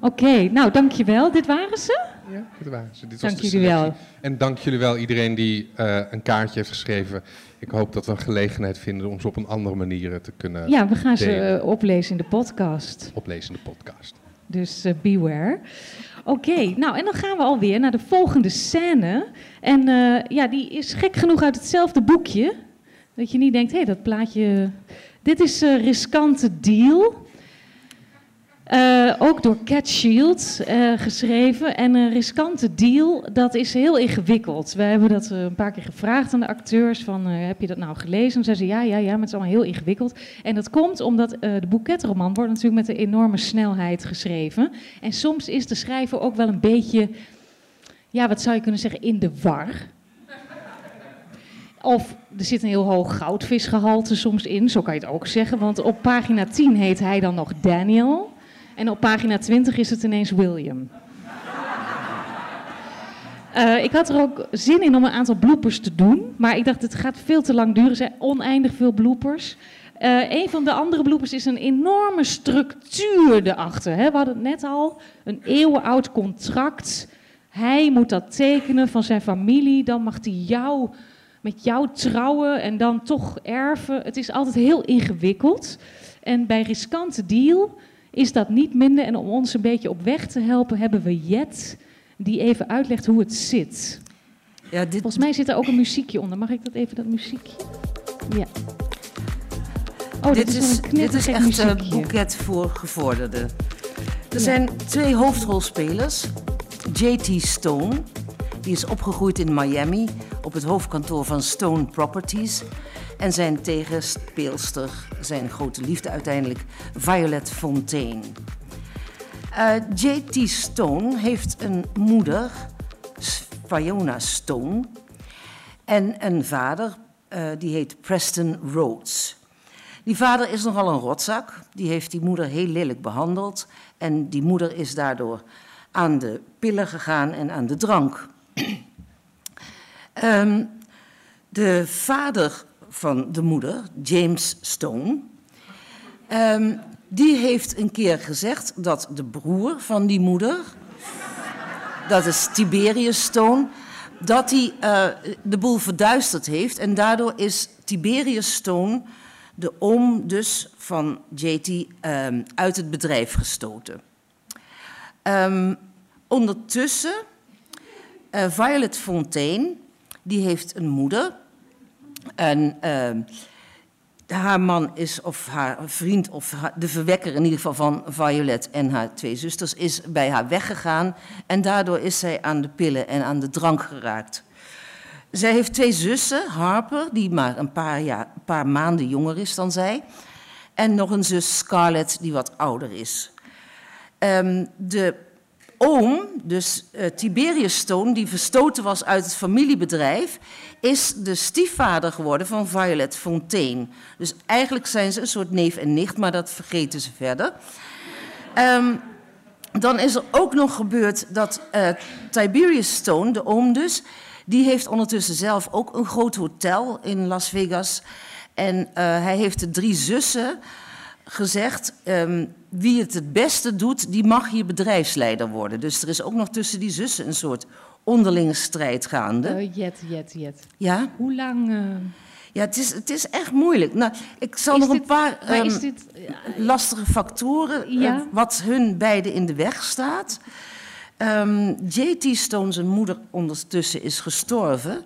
Oké, nou dankjewel. Dit waren ze? Ja, dit waren ze. Dit was Dank de jullie wel. En dank jullie wel iedereen die eh, een kaartje heeft geschreven. Ik hoop dat we een gelegenheid vinden om ze op een andere manier te kunnen Ja, we gaan ze eh, oplezen in de podcast. oplezen in de podcast. Dus eh, beware. Oké, nou en dan gaan we alweer naar de volgende scène. En eh, ja, die is gek genoeg uit hetzelfde boekje. Dat je niet denkt, hé, hey, dat plaatje... Dit is eh Riskante Deal. Eh, ook door Cat Shield eh, geschreven. En een riskante deal, dat is heel ingewikkeld. We hebben dat eh, een paar keer gevraagd aan de acteurs: van, heb je dat nou gelezen? En zeiden ze ja, ja, ja, maar het is allemaal heel ingewikkeld. En dat komt omdat de boeketroman wordt natuurlijk met een enorme snelheid geschreven. En soms is de schrijver ook wel een beetje, ja, wat zou je kunnen zeggen, in de war. Of er zit een heel hoog goudvisgehalte soms in, zo kan je het ook zeggen. Want op pagina 10 heet hij dan nog Daniel. En op pagina 20 is het ineens William. Eh, ik had er ook zin in om een aantal bloopers te doen. Maar ik dacht, het gaat veel te lang duren. Er zijn oneindig veel bloopers. Eh, een van de andere bloopers is een enorme structuur erachter. Hè? We hadden het net al, een eeuwenoud contract. Hij moet dat tekenen van zijn familie. Dan mag hij jou, met jou trouwen en dan toch erven. Het is altijd heel ingewikkeld. En bij Riskante Deal is dat niet minder. En om ons een beetje op weg te helpen, hebben we Jet, die even uitlegt hoe het zit. Ja, dit... Volgens mij zit er ook een muziekje onder. Mag ik dat even, dat muziekje? Ja. Oh, dit, dit is, dit is echt een muziekje. boeket voor gevorderden. Er Ja. zijn twee hoofdrolspelers. J.T. Stone, die is opgegroeid in Miami op het hoofdkantoor van Stone Properties. En zijn tegenspeelster, zijn grote liefde uiteindelijk, Violet Fontaine. Eh, J.T. Stone heeft een moeder, Fiona Stone, en een vader, eh, die heet Preston Rhodes. Die vader is nogal een rotzak. Die heeft die moeder heel lelijk behandeld. En die moeder is daardoor aan de pillen gegaan en aan de drank. Ehm, de vader van de moeder, James Stone, ehm, die heeft een keer gezegd dat de broer van die moeder, dat is Tiberius Stone, dat hij eh, de boel verduisterd heeft. En daardoor is Tiberius Stone, de oom dus van JT, ehm, uit het bedrijf gestoten. Ehm, ondertussen, eh, Violet Fontaine, die heeft een moeder. En ehm, haar man is, of haar vriend, of de verwekker in ieder geval van Violet en haar twee zusters, is bij haar weggegaan. En daardoor is zij aan de pillen en aan de drank geraakt. Zij heeft twee zussen, Harper, die maar een paar, jaar, paar maanden jonger is dan zij. En nog een zus, Scarlett, die wat ouder is. Ehm, de oom, dus eh, Tiberius Stone, die verstoten was uit het familiebedrijf, is de stiefvader geworden van Violet Fontaine. Dus eigenlijk zijn ze een soort neef en nicht, maar dat vergeten ze verder. Ehm, dan is er ook nog gebeurd dat eh, Tiberius Stone, de oom dus, die heeft ondertussen zelf ook een groot hotel in Las Vegas. En eh, hij heeft drie zussen gezegd, ehm, wie het het beste doet, die mag hier bedrijfsleider worden. Dus er is ook nog tussen die zussen een soort onderlinge strijd gaande. Eh, jet, jet, jet. Ja? Hoe lang... eh, Ja, het is, het is echt moeilijk. Nou, ik zal Is nog een paar ehm, lastige factoren, eh, Ja. wat hun beiden in de weg staat. Ehm, J.T. Stone, zijn moeder, ondertussen is gestorven.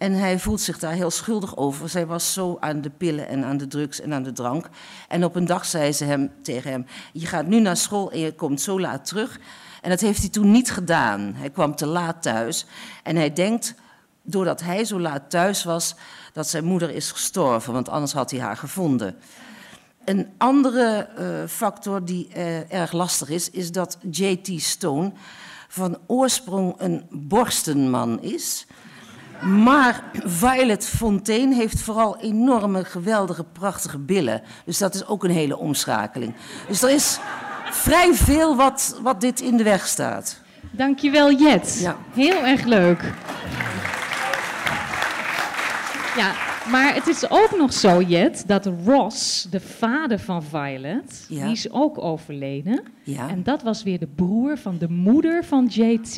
En hij voelt zich daar heel schuldig over. Zij was zo aan de pillen en aan de drugs en aan de drank. En op een dag zei ze hem, tegen hem: Je gaat nu naar school en je komt zo laat terug. En dat heeft hij toen niet gedaan. Hij kwam te laat thuis. En hij denkt, doordat hij zo laat thuis was, dat zijn moeder is gestorven. Want anders had hij haar gevonden. Een andere eh, factor die eh, erg lastig is, is dat J.T. Stone van oorsprong een borstenman is. Maar Violet Fontaine heeft vooral enorme, geweldige, prachtige billen. Dus dat is ook een hele omschakeling. Dus er is vrij veel wat, wat dit in de weg staat. Dankjewel, Jet. Ja. Heel erg leuk. Ja, maar het is ook nog zo, Jet, dat Ross, de vader van Violet, Ja. die is ook overleden. Ja. En dat was weer de broer van de moeder van JT.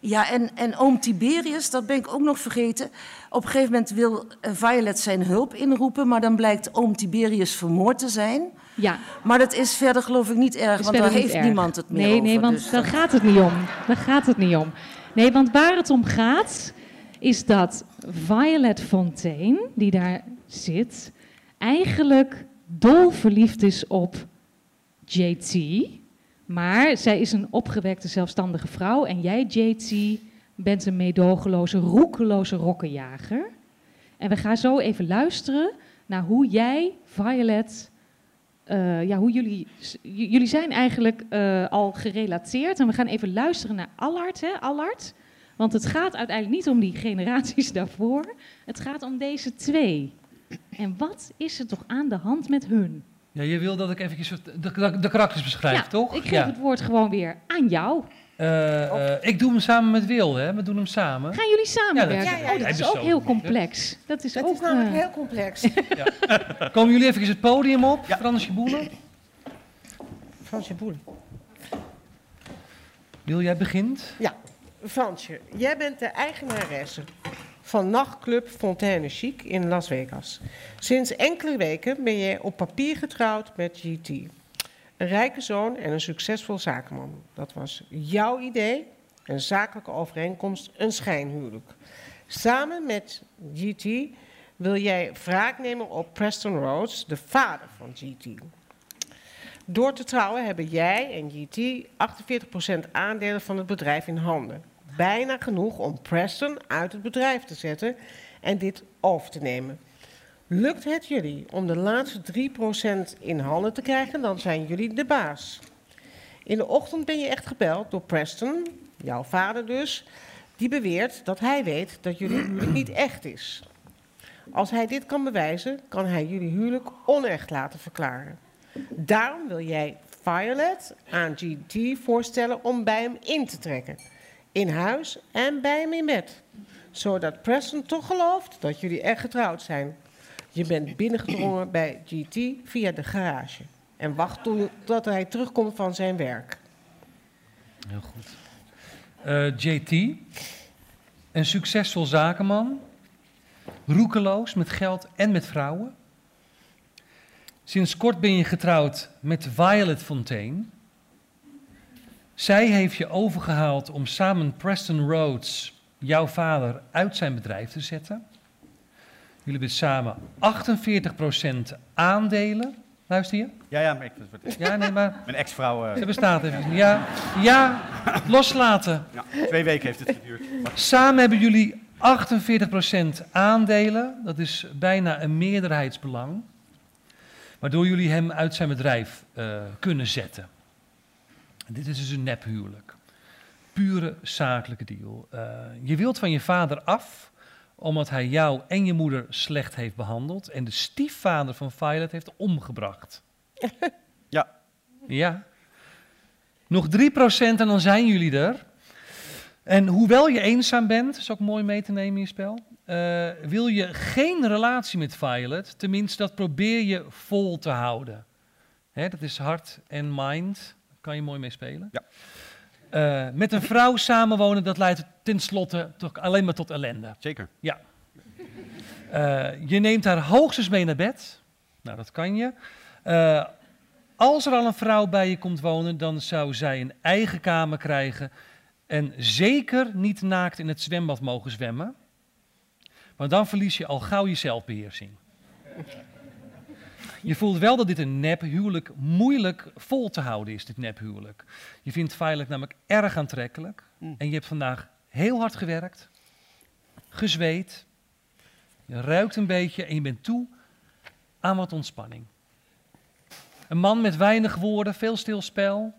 Ja, en, en oom Tiberius, dat ben ik ook nog vergeten. Op een gegeven moment wil eh, Violet zijn hulp inroepen, maar dan blijkt oom Tiberius vermoord te zijn. Ja. Maar dat is verder geloof ik niet erg, want daar heeft erg. niemand het meer nee, over. Nee, want dus daar dan- gaat het niet om. Daar gaat het niet om. Nee, want waar het om gaat, is dat Violet Fontaine, die daar zit, eigenlijk dol verliefd is op JT. Maar zij is een opgewekte, zelfstandige vrouw. En jij, JT, bent een meedogenloze, roekeloze rokkenjager. En we gaan zo even luisteren naar hoe jij, Violet, eh, ja, hoe jullie, jullie zijn eigenlijk eh, al gerelateerd. En we gaan even luisteren naar Allard, hè, Allard. Want het gaat uiteindelijk niet om die generaties daarvoor. Het gaat om deze twee. En wat is er toch aan de hand met hun? Ja, je wil dat ik eventjes wat- de, de, de karakters beschrijf, ja, toch? ik geef ja. het woord gewoon weer aan jou. Eh, eh, ik doe hem samen met Wil, hè? We doen hem samen. Gaan jullie samenwerken? Ja, dat- oh, dat is ook heel complex. Dat is Het ook is namelijk eh, heel complex. Komen jullie even het podium op, Fransje Boelen? Fransje Boelen. Wil jij begint? Ja, Fransje, jij bent de eigenaresse van nachtclub Fontaine Chic in Las Vegas. Sinds enkele weken ben jij op papier getrouwd met GT. Een rijke zoon en een succesvol zakenman. Dat was jouw idee, een zakelijke overeenkomst, een schijnhuwelijk. Samen met GT wil jij wraak nemen op Preston Rhodes, de vader van GT. Door te trouwen hebben jij en GT 48% aandelen van het bedrijf in handen. Bijna genoeg om Preston uit het bedrijf te zetten en dit over te nemen. Lukt het jullie om de laatste 3% in handen te krijgen, dan zijn jullie de baas. In de ochtend ben je echt gebeld door Preston, jouw vader dus, die beweert dat hij weet dat jullie huwelijk niet echt is. Als hij dit kan bewijzen, kan hij jullie huwelijk onecht laten verklaren. Daarom wil jij Violet aan GT voorstellen om bij hem in te trekken. In huis en bij hem in bed. Zodat Preston toch gelooft dat jullie echt getrouwd zijn. Je bent binnengedrongen bij GT via de garage. En wacht totdat hij terugkomt van zijn werk. Heel goed. Eh, JT, een succesvol zakenman, roekeloos met geld en met vrouwen. Sinds kort ben je getrouwd met Violet Fontaine. Zij heeft je overgehaald om samen Preston Rhodes, jouw vader, uit zijn bedrijf te zetten. Jullie hebben samen 48% aandelen. Luister je? Ja, ja, maar ik... Ja, nee, maar... Mijn ex-vrouw... eh, Ze bestaat even. Ja, ja, loslaten. Ja, twee weken heeft het geduurd. Samen hebben jullie 48% aandelen. Dat is bijna een meerderheidsbelang. Waardoor jullie hem uit zijn bedrijf eh, kunnen zetten. Dit is dus een nephuwelijk. Pure zakelijke deal. Eh, je wilt van je vader af omdat hij jou en je moeder slecht heeft behandeld en de stiefvader van Violet heeft omgebracht. Ja. Ja. Nog 3% en dan zijn jullie er. En hoewel je eenzaam bent, is ook mooi mee te nemen in je spel, eh, wil je geen relatie met Violet, tenminste dat probeer je vol te houden. Hè, dat is hart en mind, kan je mooi mee spelen. Ja. Eh, met een vrouw samenwonen, dat leidt tenslotte toch alleen maar tot ellende. Zeker. Ja. Eh, je neemt haar hoogstens mee naar bed. Nou, dat kan je. Eh, als er al een vrouw bij je komt wonen, dan zou zij een eigen kamer krijgen. En zeker niet naakt in het zwembad mogen zwemmen. Want dan verlies je al gauw je zelfbeheersing. Je voelt wel dat dit een nephuwelijk moeilijk vol te houden is, dit nephuwelijk. Je vindt Violet namelijk erg aantrekkelijk. En je hebt vandaag heel hard gewerkt, gezweet, je ruikt een beetje en je bent toe aan wat ontspanning. Een man met weinig woorden, veel stilspel,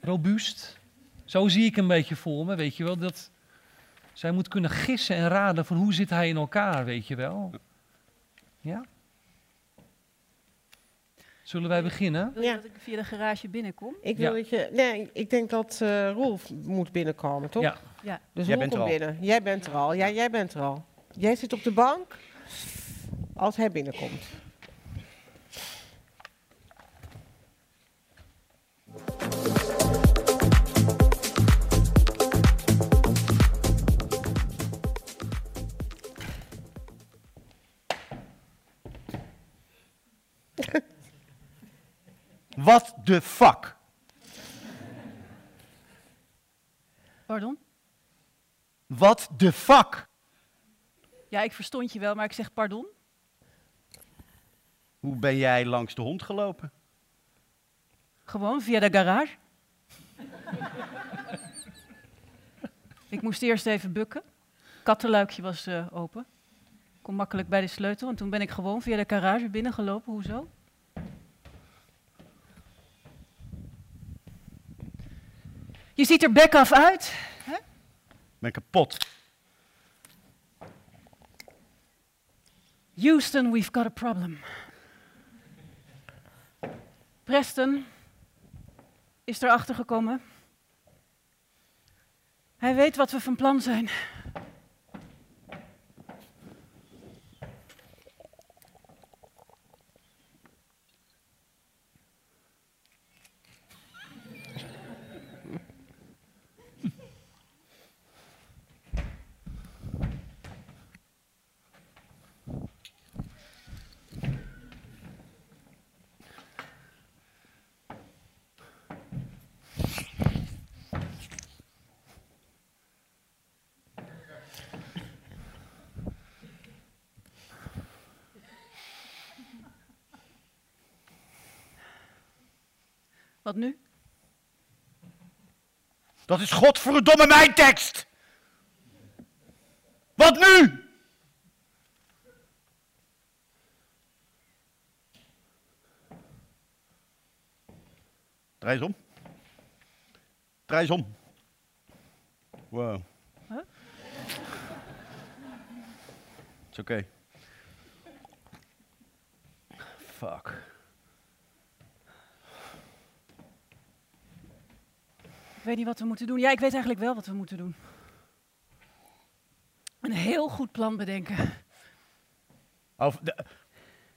robuust. Zo zie ik een beetje voor me, weet je wel. Dat, Zij moet kunnen gissen en raden van hoe zit hij in elkaar, weet je wel. Ja? Zullen wij beginnen? Wil je dat ik via de garage binnenkom? Ik wil Ja. dat je. Nee, ik denk dat eh Rolf moet binnenkomen, toch? Ja. Ja. Dus Jij Rolf bent er komt binnen. Jij bent er al. Ja, jij bent er al. Jij zit op de bank als hij binnenkomt. What the fuck? Pardon? What the fuck? Ja, ik verstond je wel, maar ik zeg pardon. Hoe ben jij langs de hond gelopen? Gewoon via de garage. ik moest eerst even bukken. Kattenluikje was eh, open. Kom makkelijk bij de sleutel. En toen ben ik gewoon via de garage binnengelopen. Hoezo? Je ziet er bek af uit. Hè? Ben kapot. Houston, we've got a problem. Preston is erachter gekomen. Hij weet wat we van plan zijn. Wat nu? Dat is godverdomme mijn tekst! Wat nu? Draai eens om. Draai eens om. Wow. Huh? Is oké. Fuck. Weet niet wat we moeten doen. Ja, ik weet eigenlijk wel wat we moeten doen. Een heel goed plan bedenken. Of de-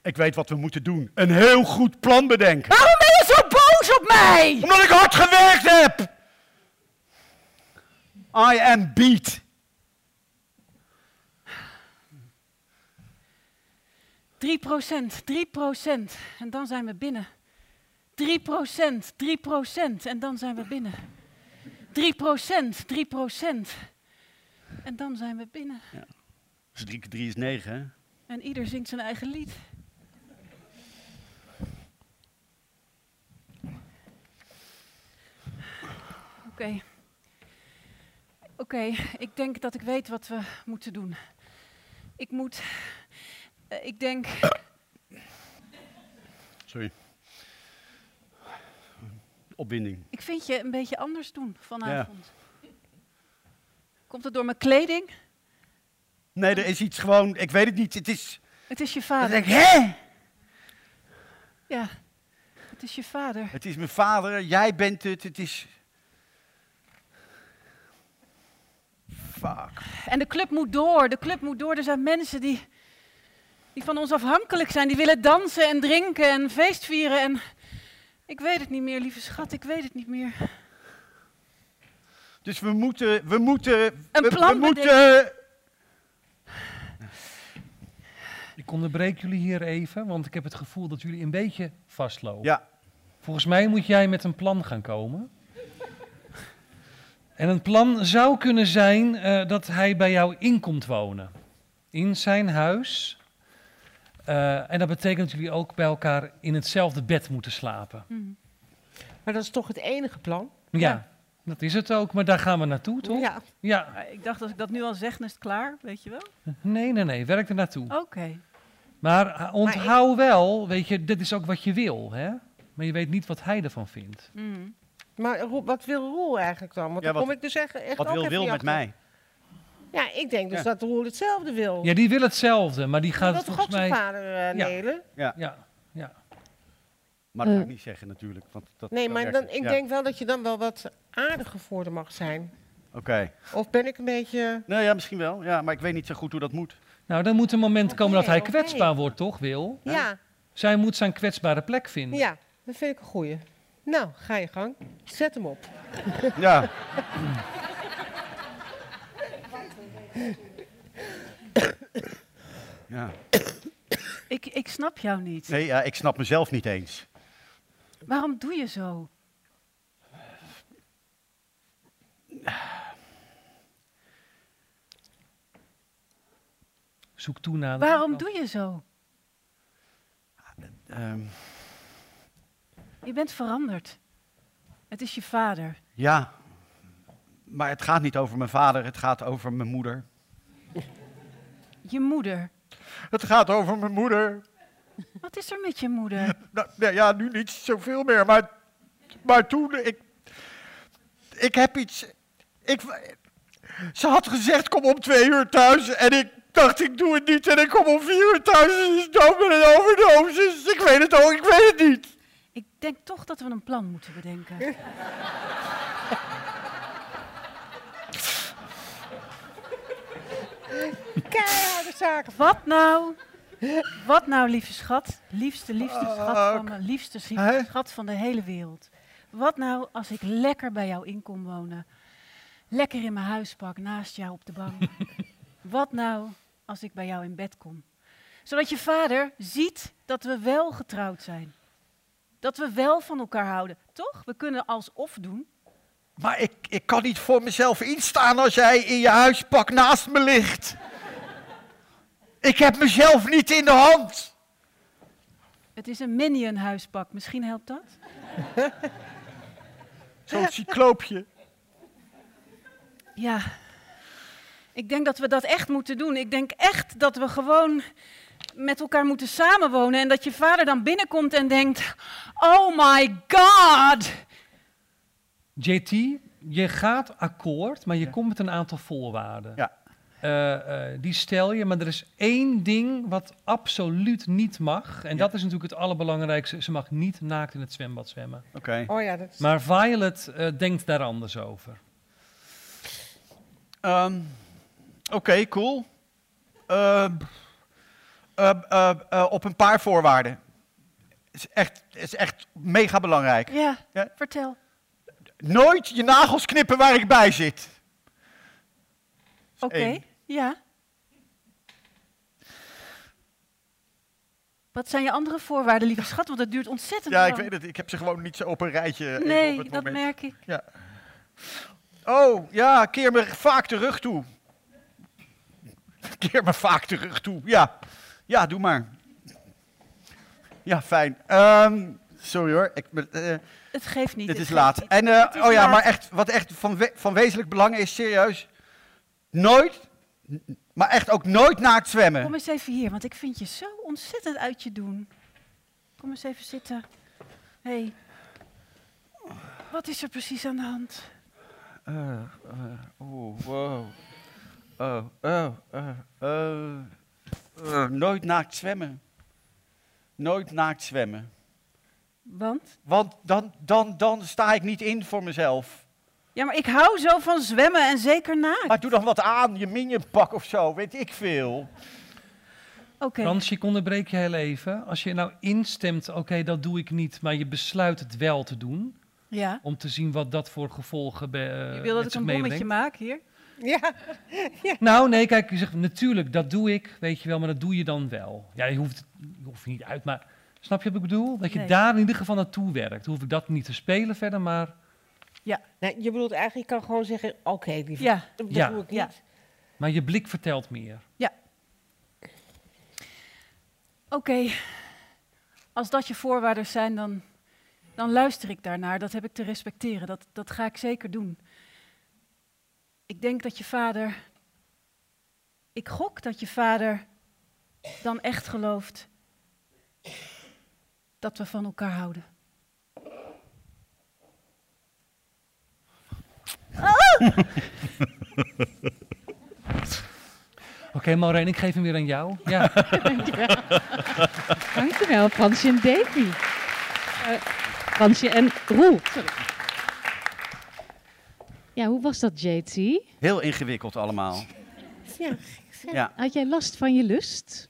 ik weet wat we moeten doen. Een heel goed plan bedenken. Waarom ben je zo boos op mij? Omdat ik hard gewerkt heb! I am beat. 3 procent, 3 procent. En dan zijn we binnen. 3 procent, 3 procent. En dan zijn we binnen. 3 procent, 3 procent. En dan zijn we binnen. Dus 3 keer 3 is 9, hè? En ieder zingt zijn eigen lied. Oké. Oké, ik denk dat ik weet wat we moeten doen. Ik moet. eh, ik denk. Sorry. Opwinding. Ik vind je een beetje anders doen vanavond. Komt het door mijn kleding? Nee, er is iets gewoon, ik weet het niet. Het is. Het is je vader. Denk ik, hè? Ja, het is je vader. Het is mijn vader, jij bent het, het is. Fuck. En de club moet door, de club moet door. Er zijn mensen die, die van ons afhankelijk zijn. Die willen dansen en drinken en feestvieren. En ik weet het niet meer, lieve schat, ik weet het niet meer. Dus we moeten, we moeten. Een we, plan we moeten. Ik onderbreek jullie hier even, want ik heb het gevoel dat jullie een beetje vastlopen. Ja. Volgens mij moet jij met een plan gaan komen. En een plan zou kunnen zijn eh, dat hij bij jou in komt wonen. In zijn huis. Eh, en dat betekent dat jullie ook bij elkaar in hetzelfde bed moeten slapen. Maar dat is toch het enige plan? Ja, dat is het ook, maar daar gaan we naartoe, toch? Ja. Ja. Maar Ik dacht, als ik dat nu al zeg, dan is het klaar, weet je wel? Nee, nee, nee, werk er naartoe. Oké. Maar onthoud wel, weet je, dit is ook wat je wil, hè? Maar je weet niet wat hij ervan vindt. Maar Roel, wat wil Roel eigenlijk dan? Want Ja, dan wat- kom ik dus echt, echt wat ook wil even Wil met achter. mij? Ja, ik denk dus Ja. dat Roel hetzelfde wil. Ja, die wil hetzelfde, maar die gaat wil toch volgens ook zijn mij... vader eh, Ja. nelen? Ja. Ja, ja. Maar dat ga Eh. ik niet zeggen natuurlijk. Want dat, Nee, maar werkt dan, het. ik Ja. denk wel dat je dan wel wat aardiger voor de mag zijn. Oké. Of ben ik een beetje... Nou ja, misschien wel. Ja, maar ik weet niet zo goed hoe dat moet. Nou, dan moet een moment komen dat hij oké. kwetsbaar wordt, toch, Wil? Ja. Zij moet zijn kwetsbare plek vinden. Ja, dat vind ik een goeie. Nou, ga je gang. Zet hem op. Ja. Ja. Ik, ik snap jou niet. Nee, ja, ik snap mezelf niet eens. Waarom doe je zo? Zoek toe naar... Waarom doe je zo? Ehm, Je bent veranderd. Het is je vader. ja, maar het gaat niet over mijn vader, het gaat over mijn moeder. Je moeder. Het gaat over mijn moeder. Wat is er met je moeder? Nou, nee, ja, nu niet zoveel meer, maar, maar toen, ik, ik heb iets, ik, ze had gezegd kom om twee uur thuis en ik dacht ik doe het niet en ik kom om vier uur thuis en ze is dood met een overdosis. Ik weet het ook, ik weet het niet. Ik denk toch dat we een plan moeten bedenken. Keiharde zaken. Wat nou? Wat nou, lieve schat? Liefste, liefste schat van. Liefste, liefste schat van de hele wereld. Wat nou als ik lekker bij jou in kom wonen? Lekker in mijn huispak, naast jou op de bank. Wat nou als ik bij jou in bed kom? Zodat je vader ziet dat we wel getrouwd zijn. Dat we wel van elkaar houden. Toch? We kunnen alsof doen. Maar ik, ik kan niet voor mezelf instaan als jij in je huispak naast me ligt. Ik heb mezelf niet in de hand. Het is een minion huispak. Misschien helpt dat? Zo'n cycloopje. Ja. Ik denk dat we dat echt moeten doen. Ik denk echt dat we gewoon met elkaar moeten samenwonen. En dat je vader dan binnenkomt en denkt: Oh my god! JT, je gaat akkoord, maar je komt met een aantal voorwaarden. Ja. Eh, eh, die stel je, maar er is één ding wat absoluut niet mag. En dat is natuurlijk het allerbelangrijkste. Ze mag niet naakt in het zwembad zwemmen. Oké. Oh ja, dat is... Maar Violet eh, denkt daar anders over. Ehm, Oké, cool. Ehm, eh, eh, eh, op een paar voorwaarden. Is echt, is echt mega belangrijk. Ja, vertel. Nooit je nagels knippen waar ik bij zit. Oké, ja. Wat zijn je andere voorwaarden, lieve schat? Want het duurt ontzettend Ja, lang. ik weet het. Ik heb ze gewoon niet zo op een rijtje. even Nee, op het dat moment. merk ik. Ja. Oh, ja, keer me vaak de rug toe. Keer me vaak de rug toe, ja. Ja, doe maar. Ja, fijn. Ehm, sorry hoor. Ik, eh, Het geeft niet. dit het is laat. niet. En, eh, oh ja, maar echt, wat echt van, we- van wezenlijk belang is, serieus. Nooit, maar echt ook nooit naakt zwemmen. Kom eens even hier, want ik vind je zo ontzettend uit je doen. Kom eens even zitten. Hé. Hey. Wat is er precies aan de hand? Eh, eh, Oeh, wow. Oh, oh, eh, eh, eh, nooit naakt zwemmen. Nooit naakt zwemmen. Want? Want dan, dan, dan sta ik niet in voor mezelf. Ja, maar ik hou zo van zwemmen en zeker naakt. Maar doe dan wat aan, je minionpak of zo, weet ik veel. Oké. Frans, ik onderbreek je heel even. Als je nou instemt, oké, dat doe ik niet, maar je besluit het wel te doen. Ja. Om te zien wat dat voor gevolgen be, Je wil dat ik een bommetje maak hier? Ja. Nou, nee, kijk, je zegt natuurlijk, dat doe ik, weet je wel, maar dat doe je dan wel. Ja, je hoeft, je hoeft niet uit, maar snap je wat ik bedoel? Dat je Nee. daar in ieder geval naartoe werkt. Dan hoef ik dat niet te spelen verder, maar Ja. Nee, je bedoelt eigenlijk, je kan gewoon zeggen, oké, lieve, Ja. dat Ja. doe ik niet. Ja. maar je blik vertelt meer. Ja. Oké. Als dat je voorwaarden zijn, dan, dan luister ik daarnaar. Dat heb ik te respecteren. Dat, dat ga ik zeker doen. Ik denk dat je vader. Ik gok dat je vader dan echt gelooft dat we van elkaar houden. Oké, Maureen, ik geef hem weer aan jou. Ja. Dankjewel. Dankjewel, Fransje en Davy. Eh, Fransje en Roel. Sorry. Ja, hoe was dat, JT? Heel ingewikkeld allemaal. Ja. Ja. Had jij last van je lust?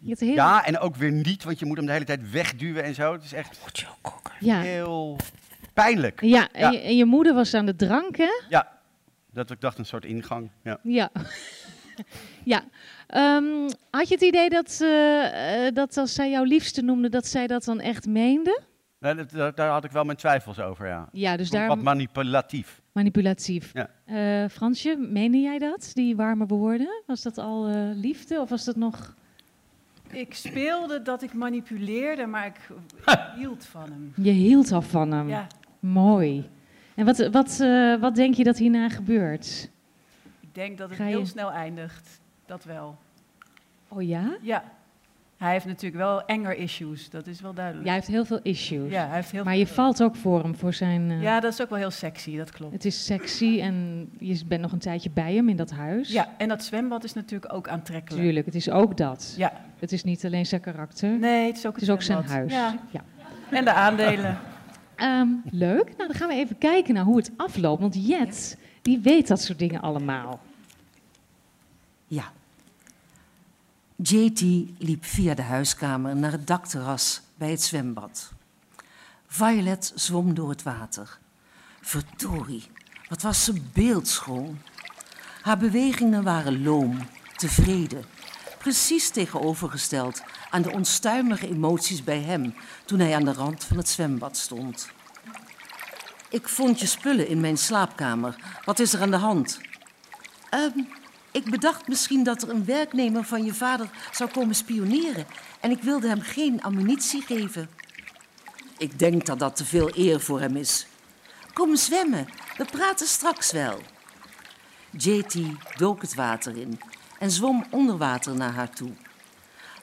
Je heel... Ja, en ook weer niet, want je moet hem de hele tijd wegduwen en zo. Het is echt Ja. heel pijnlijk. Ja, en, Je, en je moeder was aan de drank, hè? Ja, dat ik dacht een soort ingang. Ja. Ja. ja. Ehm, had je het idee dat, eh, eh, dat als zij jouw liefste noemde, dat zij dat dan echt meende? Dat, dat- daar had ik wel mijn twijfels over, ja. Ja, dus ik daarom- Wat manipulatief. Manipulatief. Ja. Eh, Fransje, meende jij dat, die warme woorden? Was dat al eh, liefde of was dat nog... Ik speelde dat ik manipuleerde, maar ik hield van hem. Je hield al van hem. Ja. Mooi. En wat, wat, eh, wat denk je dat hierna gebeurt? Ik denk dat het je- heel snel eindigt. Dat wel. Oh ja? Ja. Hij heeft natuurlijk wel anger issues, dat is wel duidelijk. Jij heeft heel veel issues. Ja, hij heeft heel maar je valt ook voor hem, voor zijn... eh, Ja, dat is ook wel heel sexy, dat klopt. Het is sexy en je bent nog een tijdje bij hem in dat huis. Ja, en dat zwembad is natuurlijk ook aantrekkelijk. Tuurlijk, het is ook dat. Ja. Het is niet alleen zijn karakter. Nee, het is ook, Het is ook zijn huis. Ja. En de aandelen. Ehm, leuk. Nou, dan gaan we even kijken naar hoe het afloopt. Want Jet, die weet dat soort dingen allemaal. Ja. JT liep via de huiskamer naar het dakterras bij het zwembad. Violet zwom door het water. Verdorie, wat was ze beeldschoon. Haar bewegingen waren loom, tevreden. Precies tegenovergesteld aan de onstuimige emoties bij hem toen hij aan de rand van het zwembad stond. Ik vond je spullen in mijn slaapkamer. Wat is er aan de hand? Ehm, ik bedacht misschien dat er een werknemer van je vader zou komen spioneren. En ik wilde hem geen ammunitie geven. Ik denk dat dat te veel eer voor hem is. Kom zwemmen, we praten straks wel. JT dook het water in en zwom onder water naar haar toe.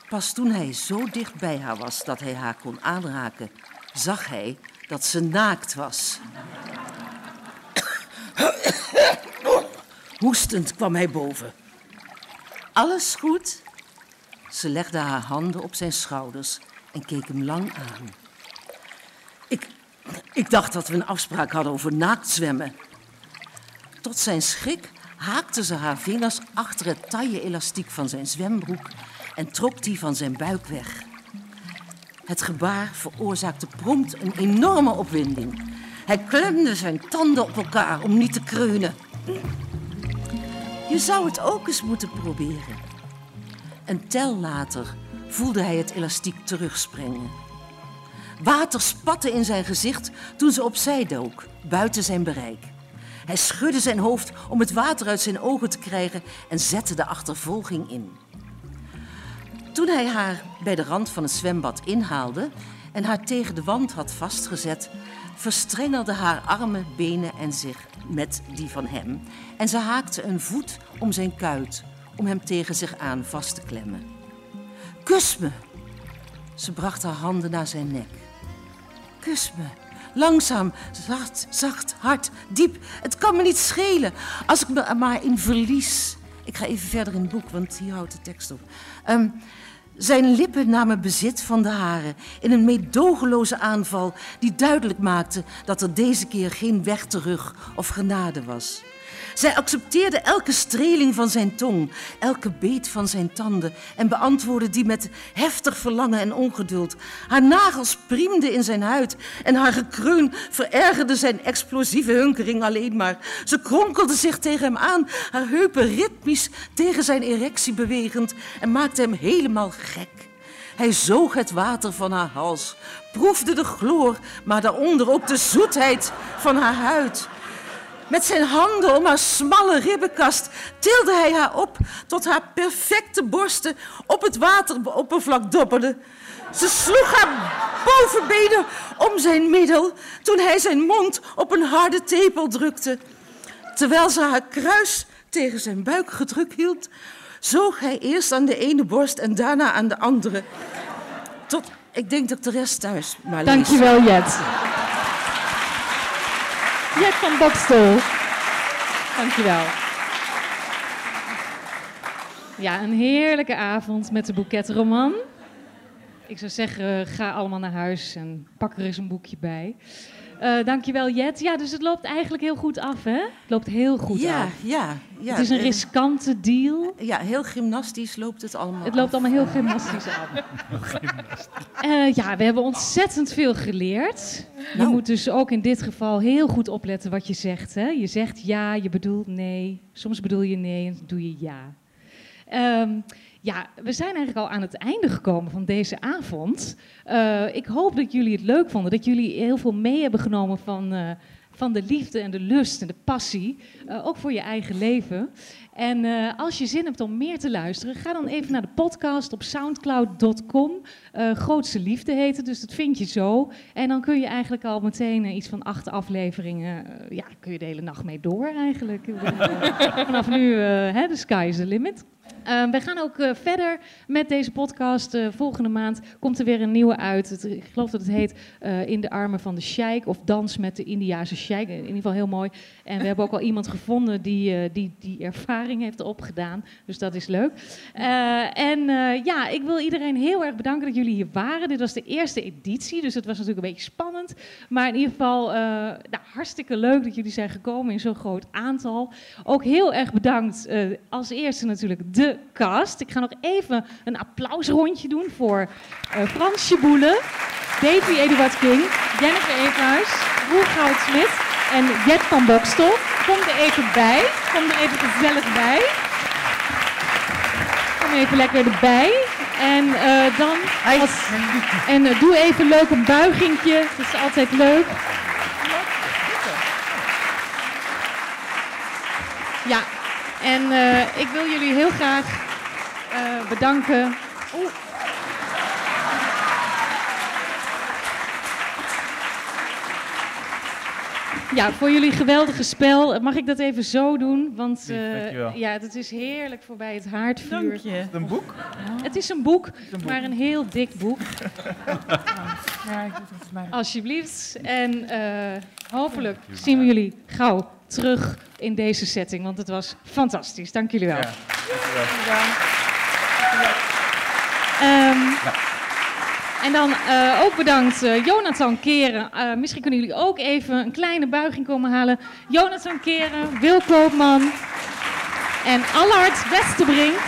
Pas toen hij zo dicht bij haar was dat hij haar kon aanraken, zag hij dat ze naakt was. Hoestend kwam hij boven. Alles goed? Ze legde haar handen op zijn schouders en keek hem lang aan. Ik, ik dacht dat we een afspraak hadden over naaktzwemmen. Tot zijn schrik haakte ze haar vingers achter het taille elastiek van zijn zwembroek en trok die van zijn buik weg. Het gebaar veroorzaakte prompt een enorme opwinding. Hij klemde zijn tanden op elkaar om niet te kreunen. Je zou het ook eens moeten proberen. Een tel later voelde hij het elastiek terugspringen. Water spatte in zijn gezicht toen ze opzij dook, buiten zijn bereik. Hij schudde zijn hoofd om het water uit zijn ogen te krijgen en zette de achtervolging in. Toen hij haar bij de rand van het zwembad inhaalde en haar tegen de wand had vastgezet, verstrengelde haar armen, benen en zich met die van hem en ze haakte een voet om zijn kuit om hem tegen zich aan vast te klemmen. Kus me! Ze bracht haar handen naar zijn nek. Kus me. Langzaam, zacht, zacht, hard, diep. Het kan me niet schelen als ik me maar in verlies. Ik ga even verder in het boek, want hier houdt de tekst op. Ehm, zijn lippen namen bezit van de haren in een meedogenloze aanval die duidelijk maakte dat er deze keer geen weg terug of genade was. Zij accepteerde elke streling van zijn tong, elke beet van zijn tanden en beantwoordde die met heftig verlangen en ongeduld. Haar nagels priemden in zijn huid en haar gekreun verergerde zijn explosieve hunkering alleen maar. Ze kronkelde zich tegen hem aan, haar heupen ritmisch tegen zijn erectie bewegend en maakte hem helemaal gek. Hij zoog het water van haar hals, proefde de chloor, maar daaronder ook de zoetheid van haar huid. Met zijn handen om haar smalle ribbenkast tilde hij haar op tot haar perfecte borsten op het wateroppervlak dobberden. Ze sloeg haar bovenbenen om zijn middel toen hij zijn mond op een harde tepel drukte. Terwijl ze haar kruis tegen zijn buik gedrukt hield, zoog hij eerst aan de ene borst en daarna aan de andere. Tot, ik denk dat de rest thuis maar lees. Dankjewel, Jet. Jet van Bokstol. Dankjewel. Ja, een heerlijke avond met de boeketroman. Ik zou zeggen, ga allemaal naar huis en pak er eens een boekje bij. Uh, dankjewel Jet. Ja, dus het loopt eigenlijk heel goed af, hè? Het loopt heel goed ja, af. Ja, ja. Het is een riskante deal. Ja, heel gymnastisch loopt het allemaal Het loopt allemaal heel gymnastisch af. Uh, ja, we hebben ontzettend veel geleerd. Je Nou. moet dus ook in dit geval heel goed opletten wat je zegt. Hè? Je zegt ja, je bedoelt nee. Soms bedoel je nee en doe je ja. Ehm, ja, we zijn eigenlijk al aan het einde gekomen van deze avond. Eh, ik hoop dat jullie het leuk vonden, dat jullie heel veel mee hebben genomen van, eh, van de liefde en de lust en de passie, eh, ook voor je eigen leven. En als je zin hebt om meer te luisteren, ga dan even naar de podcast op soundcloud.com. Grootste Liefde heet dus dat vind je zo. En dan kun je eigenlijk al meteen iets van acht afleveringen, ja, kun je de hele nacht mee door eigenlijk. Vanaf nu, hè, the sky is the limit. We gaan ook uh, verder met deze podcast. Uh, volgende maand komt er weer een nieuwe uit. Ik geloof dat het heet uh, In de armen van de sheik of Dans met de Indiase sheik. In ieder geval heel mooi. En we hebben ook al iemand gevonden die die, die ervaring heeft opgedaan. Dus dat is leuk. En ja, ik wil iedereen heel erg bedanken dat jullie hier waren. Dit was de eerste editie, dus het was natuurlijk een beetje spannend. Maar in ieder geval nou, hartstikke leuk dat jullie zijn gekomen in zo'n groot aantal. Ook heel erg bedankt als eerste natuurlijk de cast. Ik ga nog even een applausrondje doen voor uh, Frans Schieboele, Davy Eduard King, Jennifer Eekhuis, Roel Goudsmit en Jet van Bokstel. Kom er even bij. Kom er even gezellig bij. Kom even lekker erbij. En uh, dan. Als, en uh, doe even leuk een buigingje. Dat is altijd leuk. Ja, en uh, ik wil jullie heel graag uh, bedanken. Oeh. Ja, voor jullie geweldige spel. Mag ik dat even zo doen? Want uh, ja, het is heerlijk voorbij het haardvuur. Dank je. Is het een boek? Het is een boek, is een boek. maar een heel dik boek. ja, ik doe het maar. Alsjeblieft. En uh, hopelijk zien we jullie gauw terug in deze setting, want het was fantastisch. Dank jullie wel. Ja. Um, ja. En dan uh, ook bedankt uh, Jonathan Keren. Uh, misschien kunnen jullie ook even een kleine buiging komen halen. Jonathan Keren, Wil Koopman en Allard Westerbrink.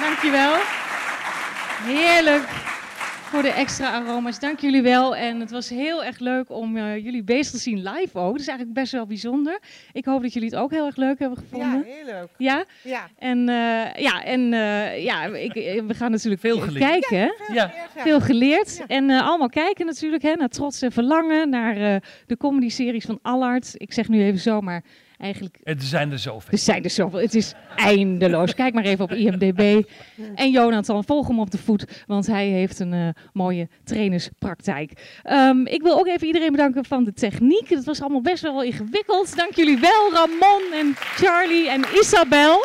Dankjewel. Heerlijk voor de extra aroma's. Dank jullie wel. En het was heel erg leuk om uh, jullie bezig te zien live ook. Dat is eigenlijk best wel bijzonder. Ik hoop dat jullie het ook heel erg leuk hebben gevonden. Ja, heel leuk. Ja? Ja. En, uh, ja, en uh, ja, ik, we gaan natuurlijk veel geleerd. kijken. Ja, veel ja. geleerd. Ja. Veel geleerd. Ja. En allemaal kijken natuurlijk hè, naar Trots en Verlangen. Naar de comedy-series van Allard. Ik zeg nu even zo, maar eigenlijk... Er zijn er zoveel. Er zijn er zoveel. Het is eindeloos. Kijk maar even op IMDb. En Jonathan, volg hem op de voet, want hij heeft een uh, mooie trainerspraktijk. Um, ik wil ook even iedereen bedanken van de techniek. Het was allemaal best wel ingewikkeld. Dank jullie wel, Ramon en Charlie en Isabel.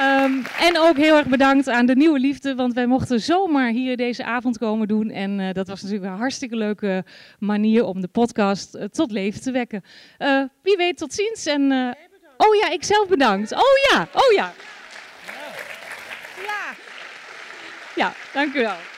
Um, en ook heel erg bedankt aan de nieuwe liefde, want wij mochten zomaar hier deze avond komen doen. En uh, dat was natuurlijk een hartstikke leuke manier om de podcast uh, tot leven te wekken. Uh, wie weet, tot ziens. En, oh ja, ik zelf bedankt. Oh ja, oh ja. Ja, ja dank u wel.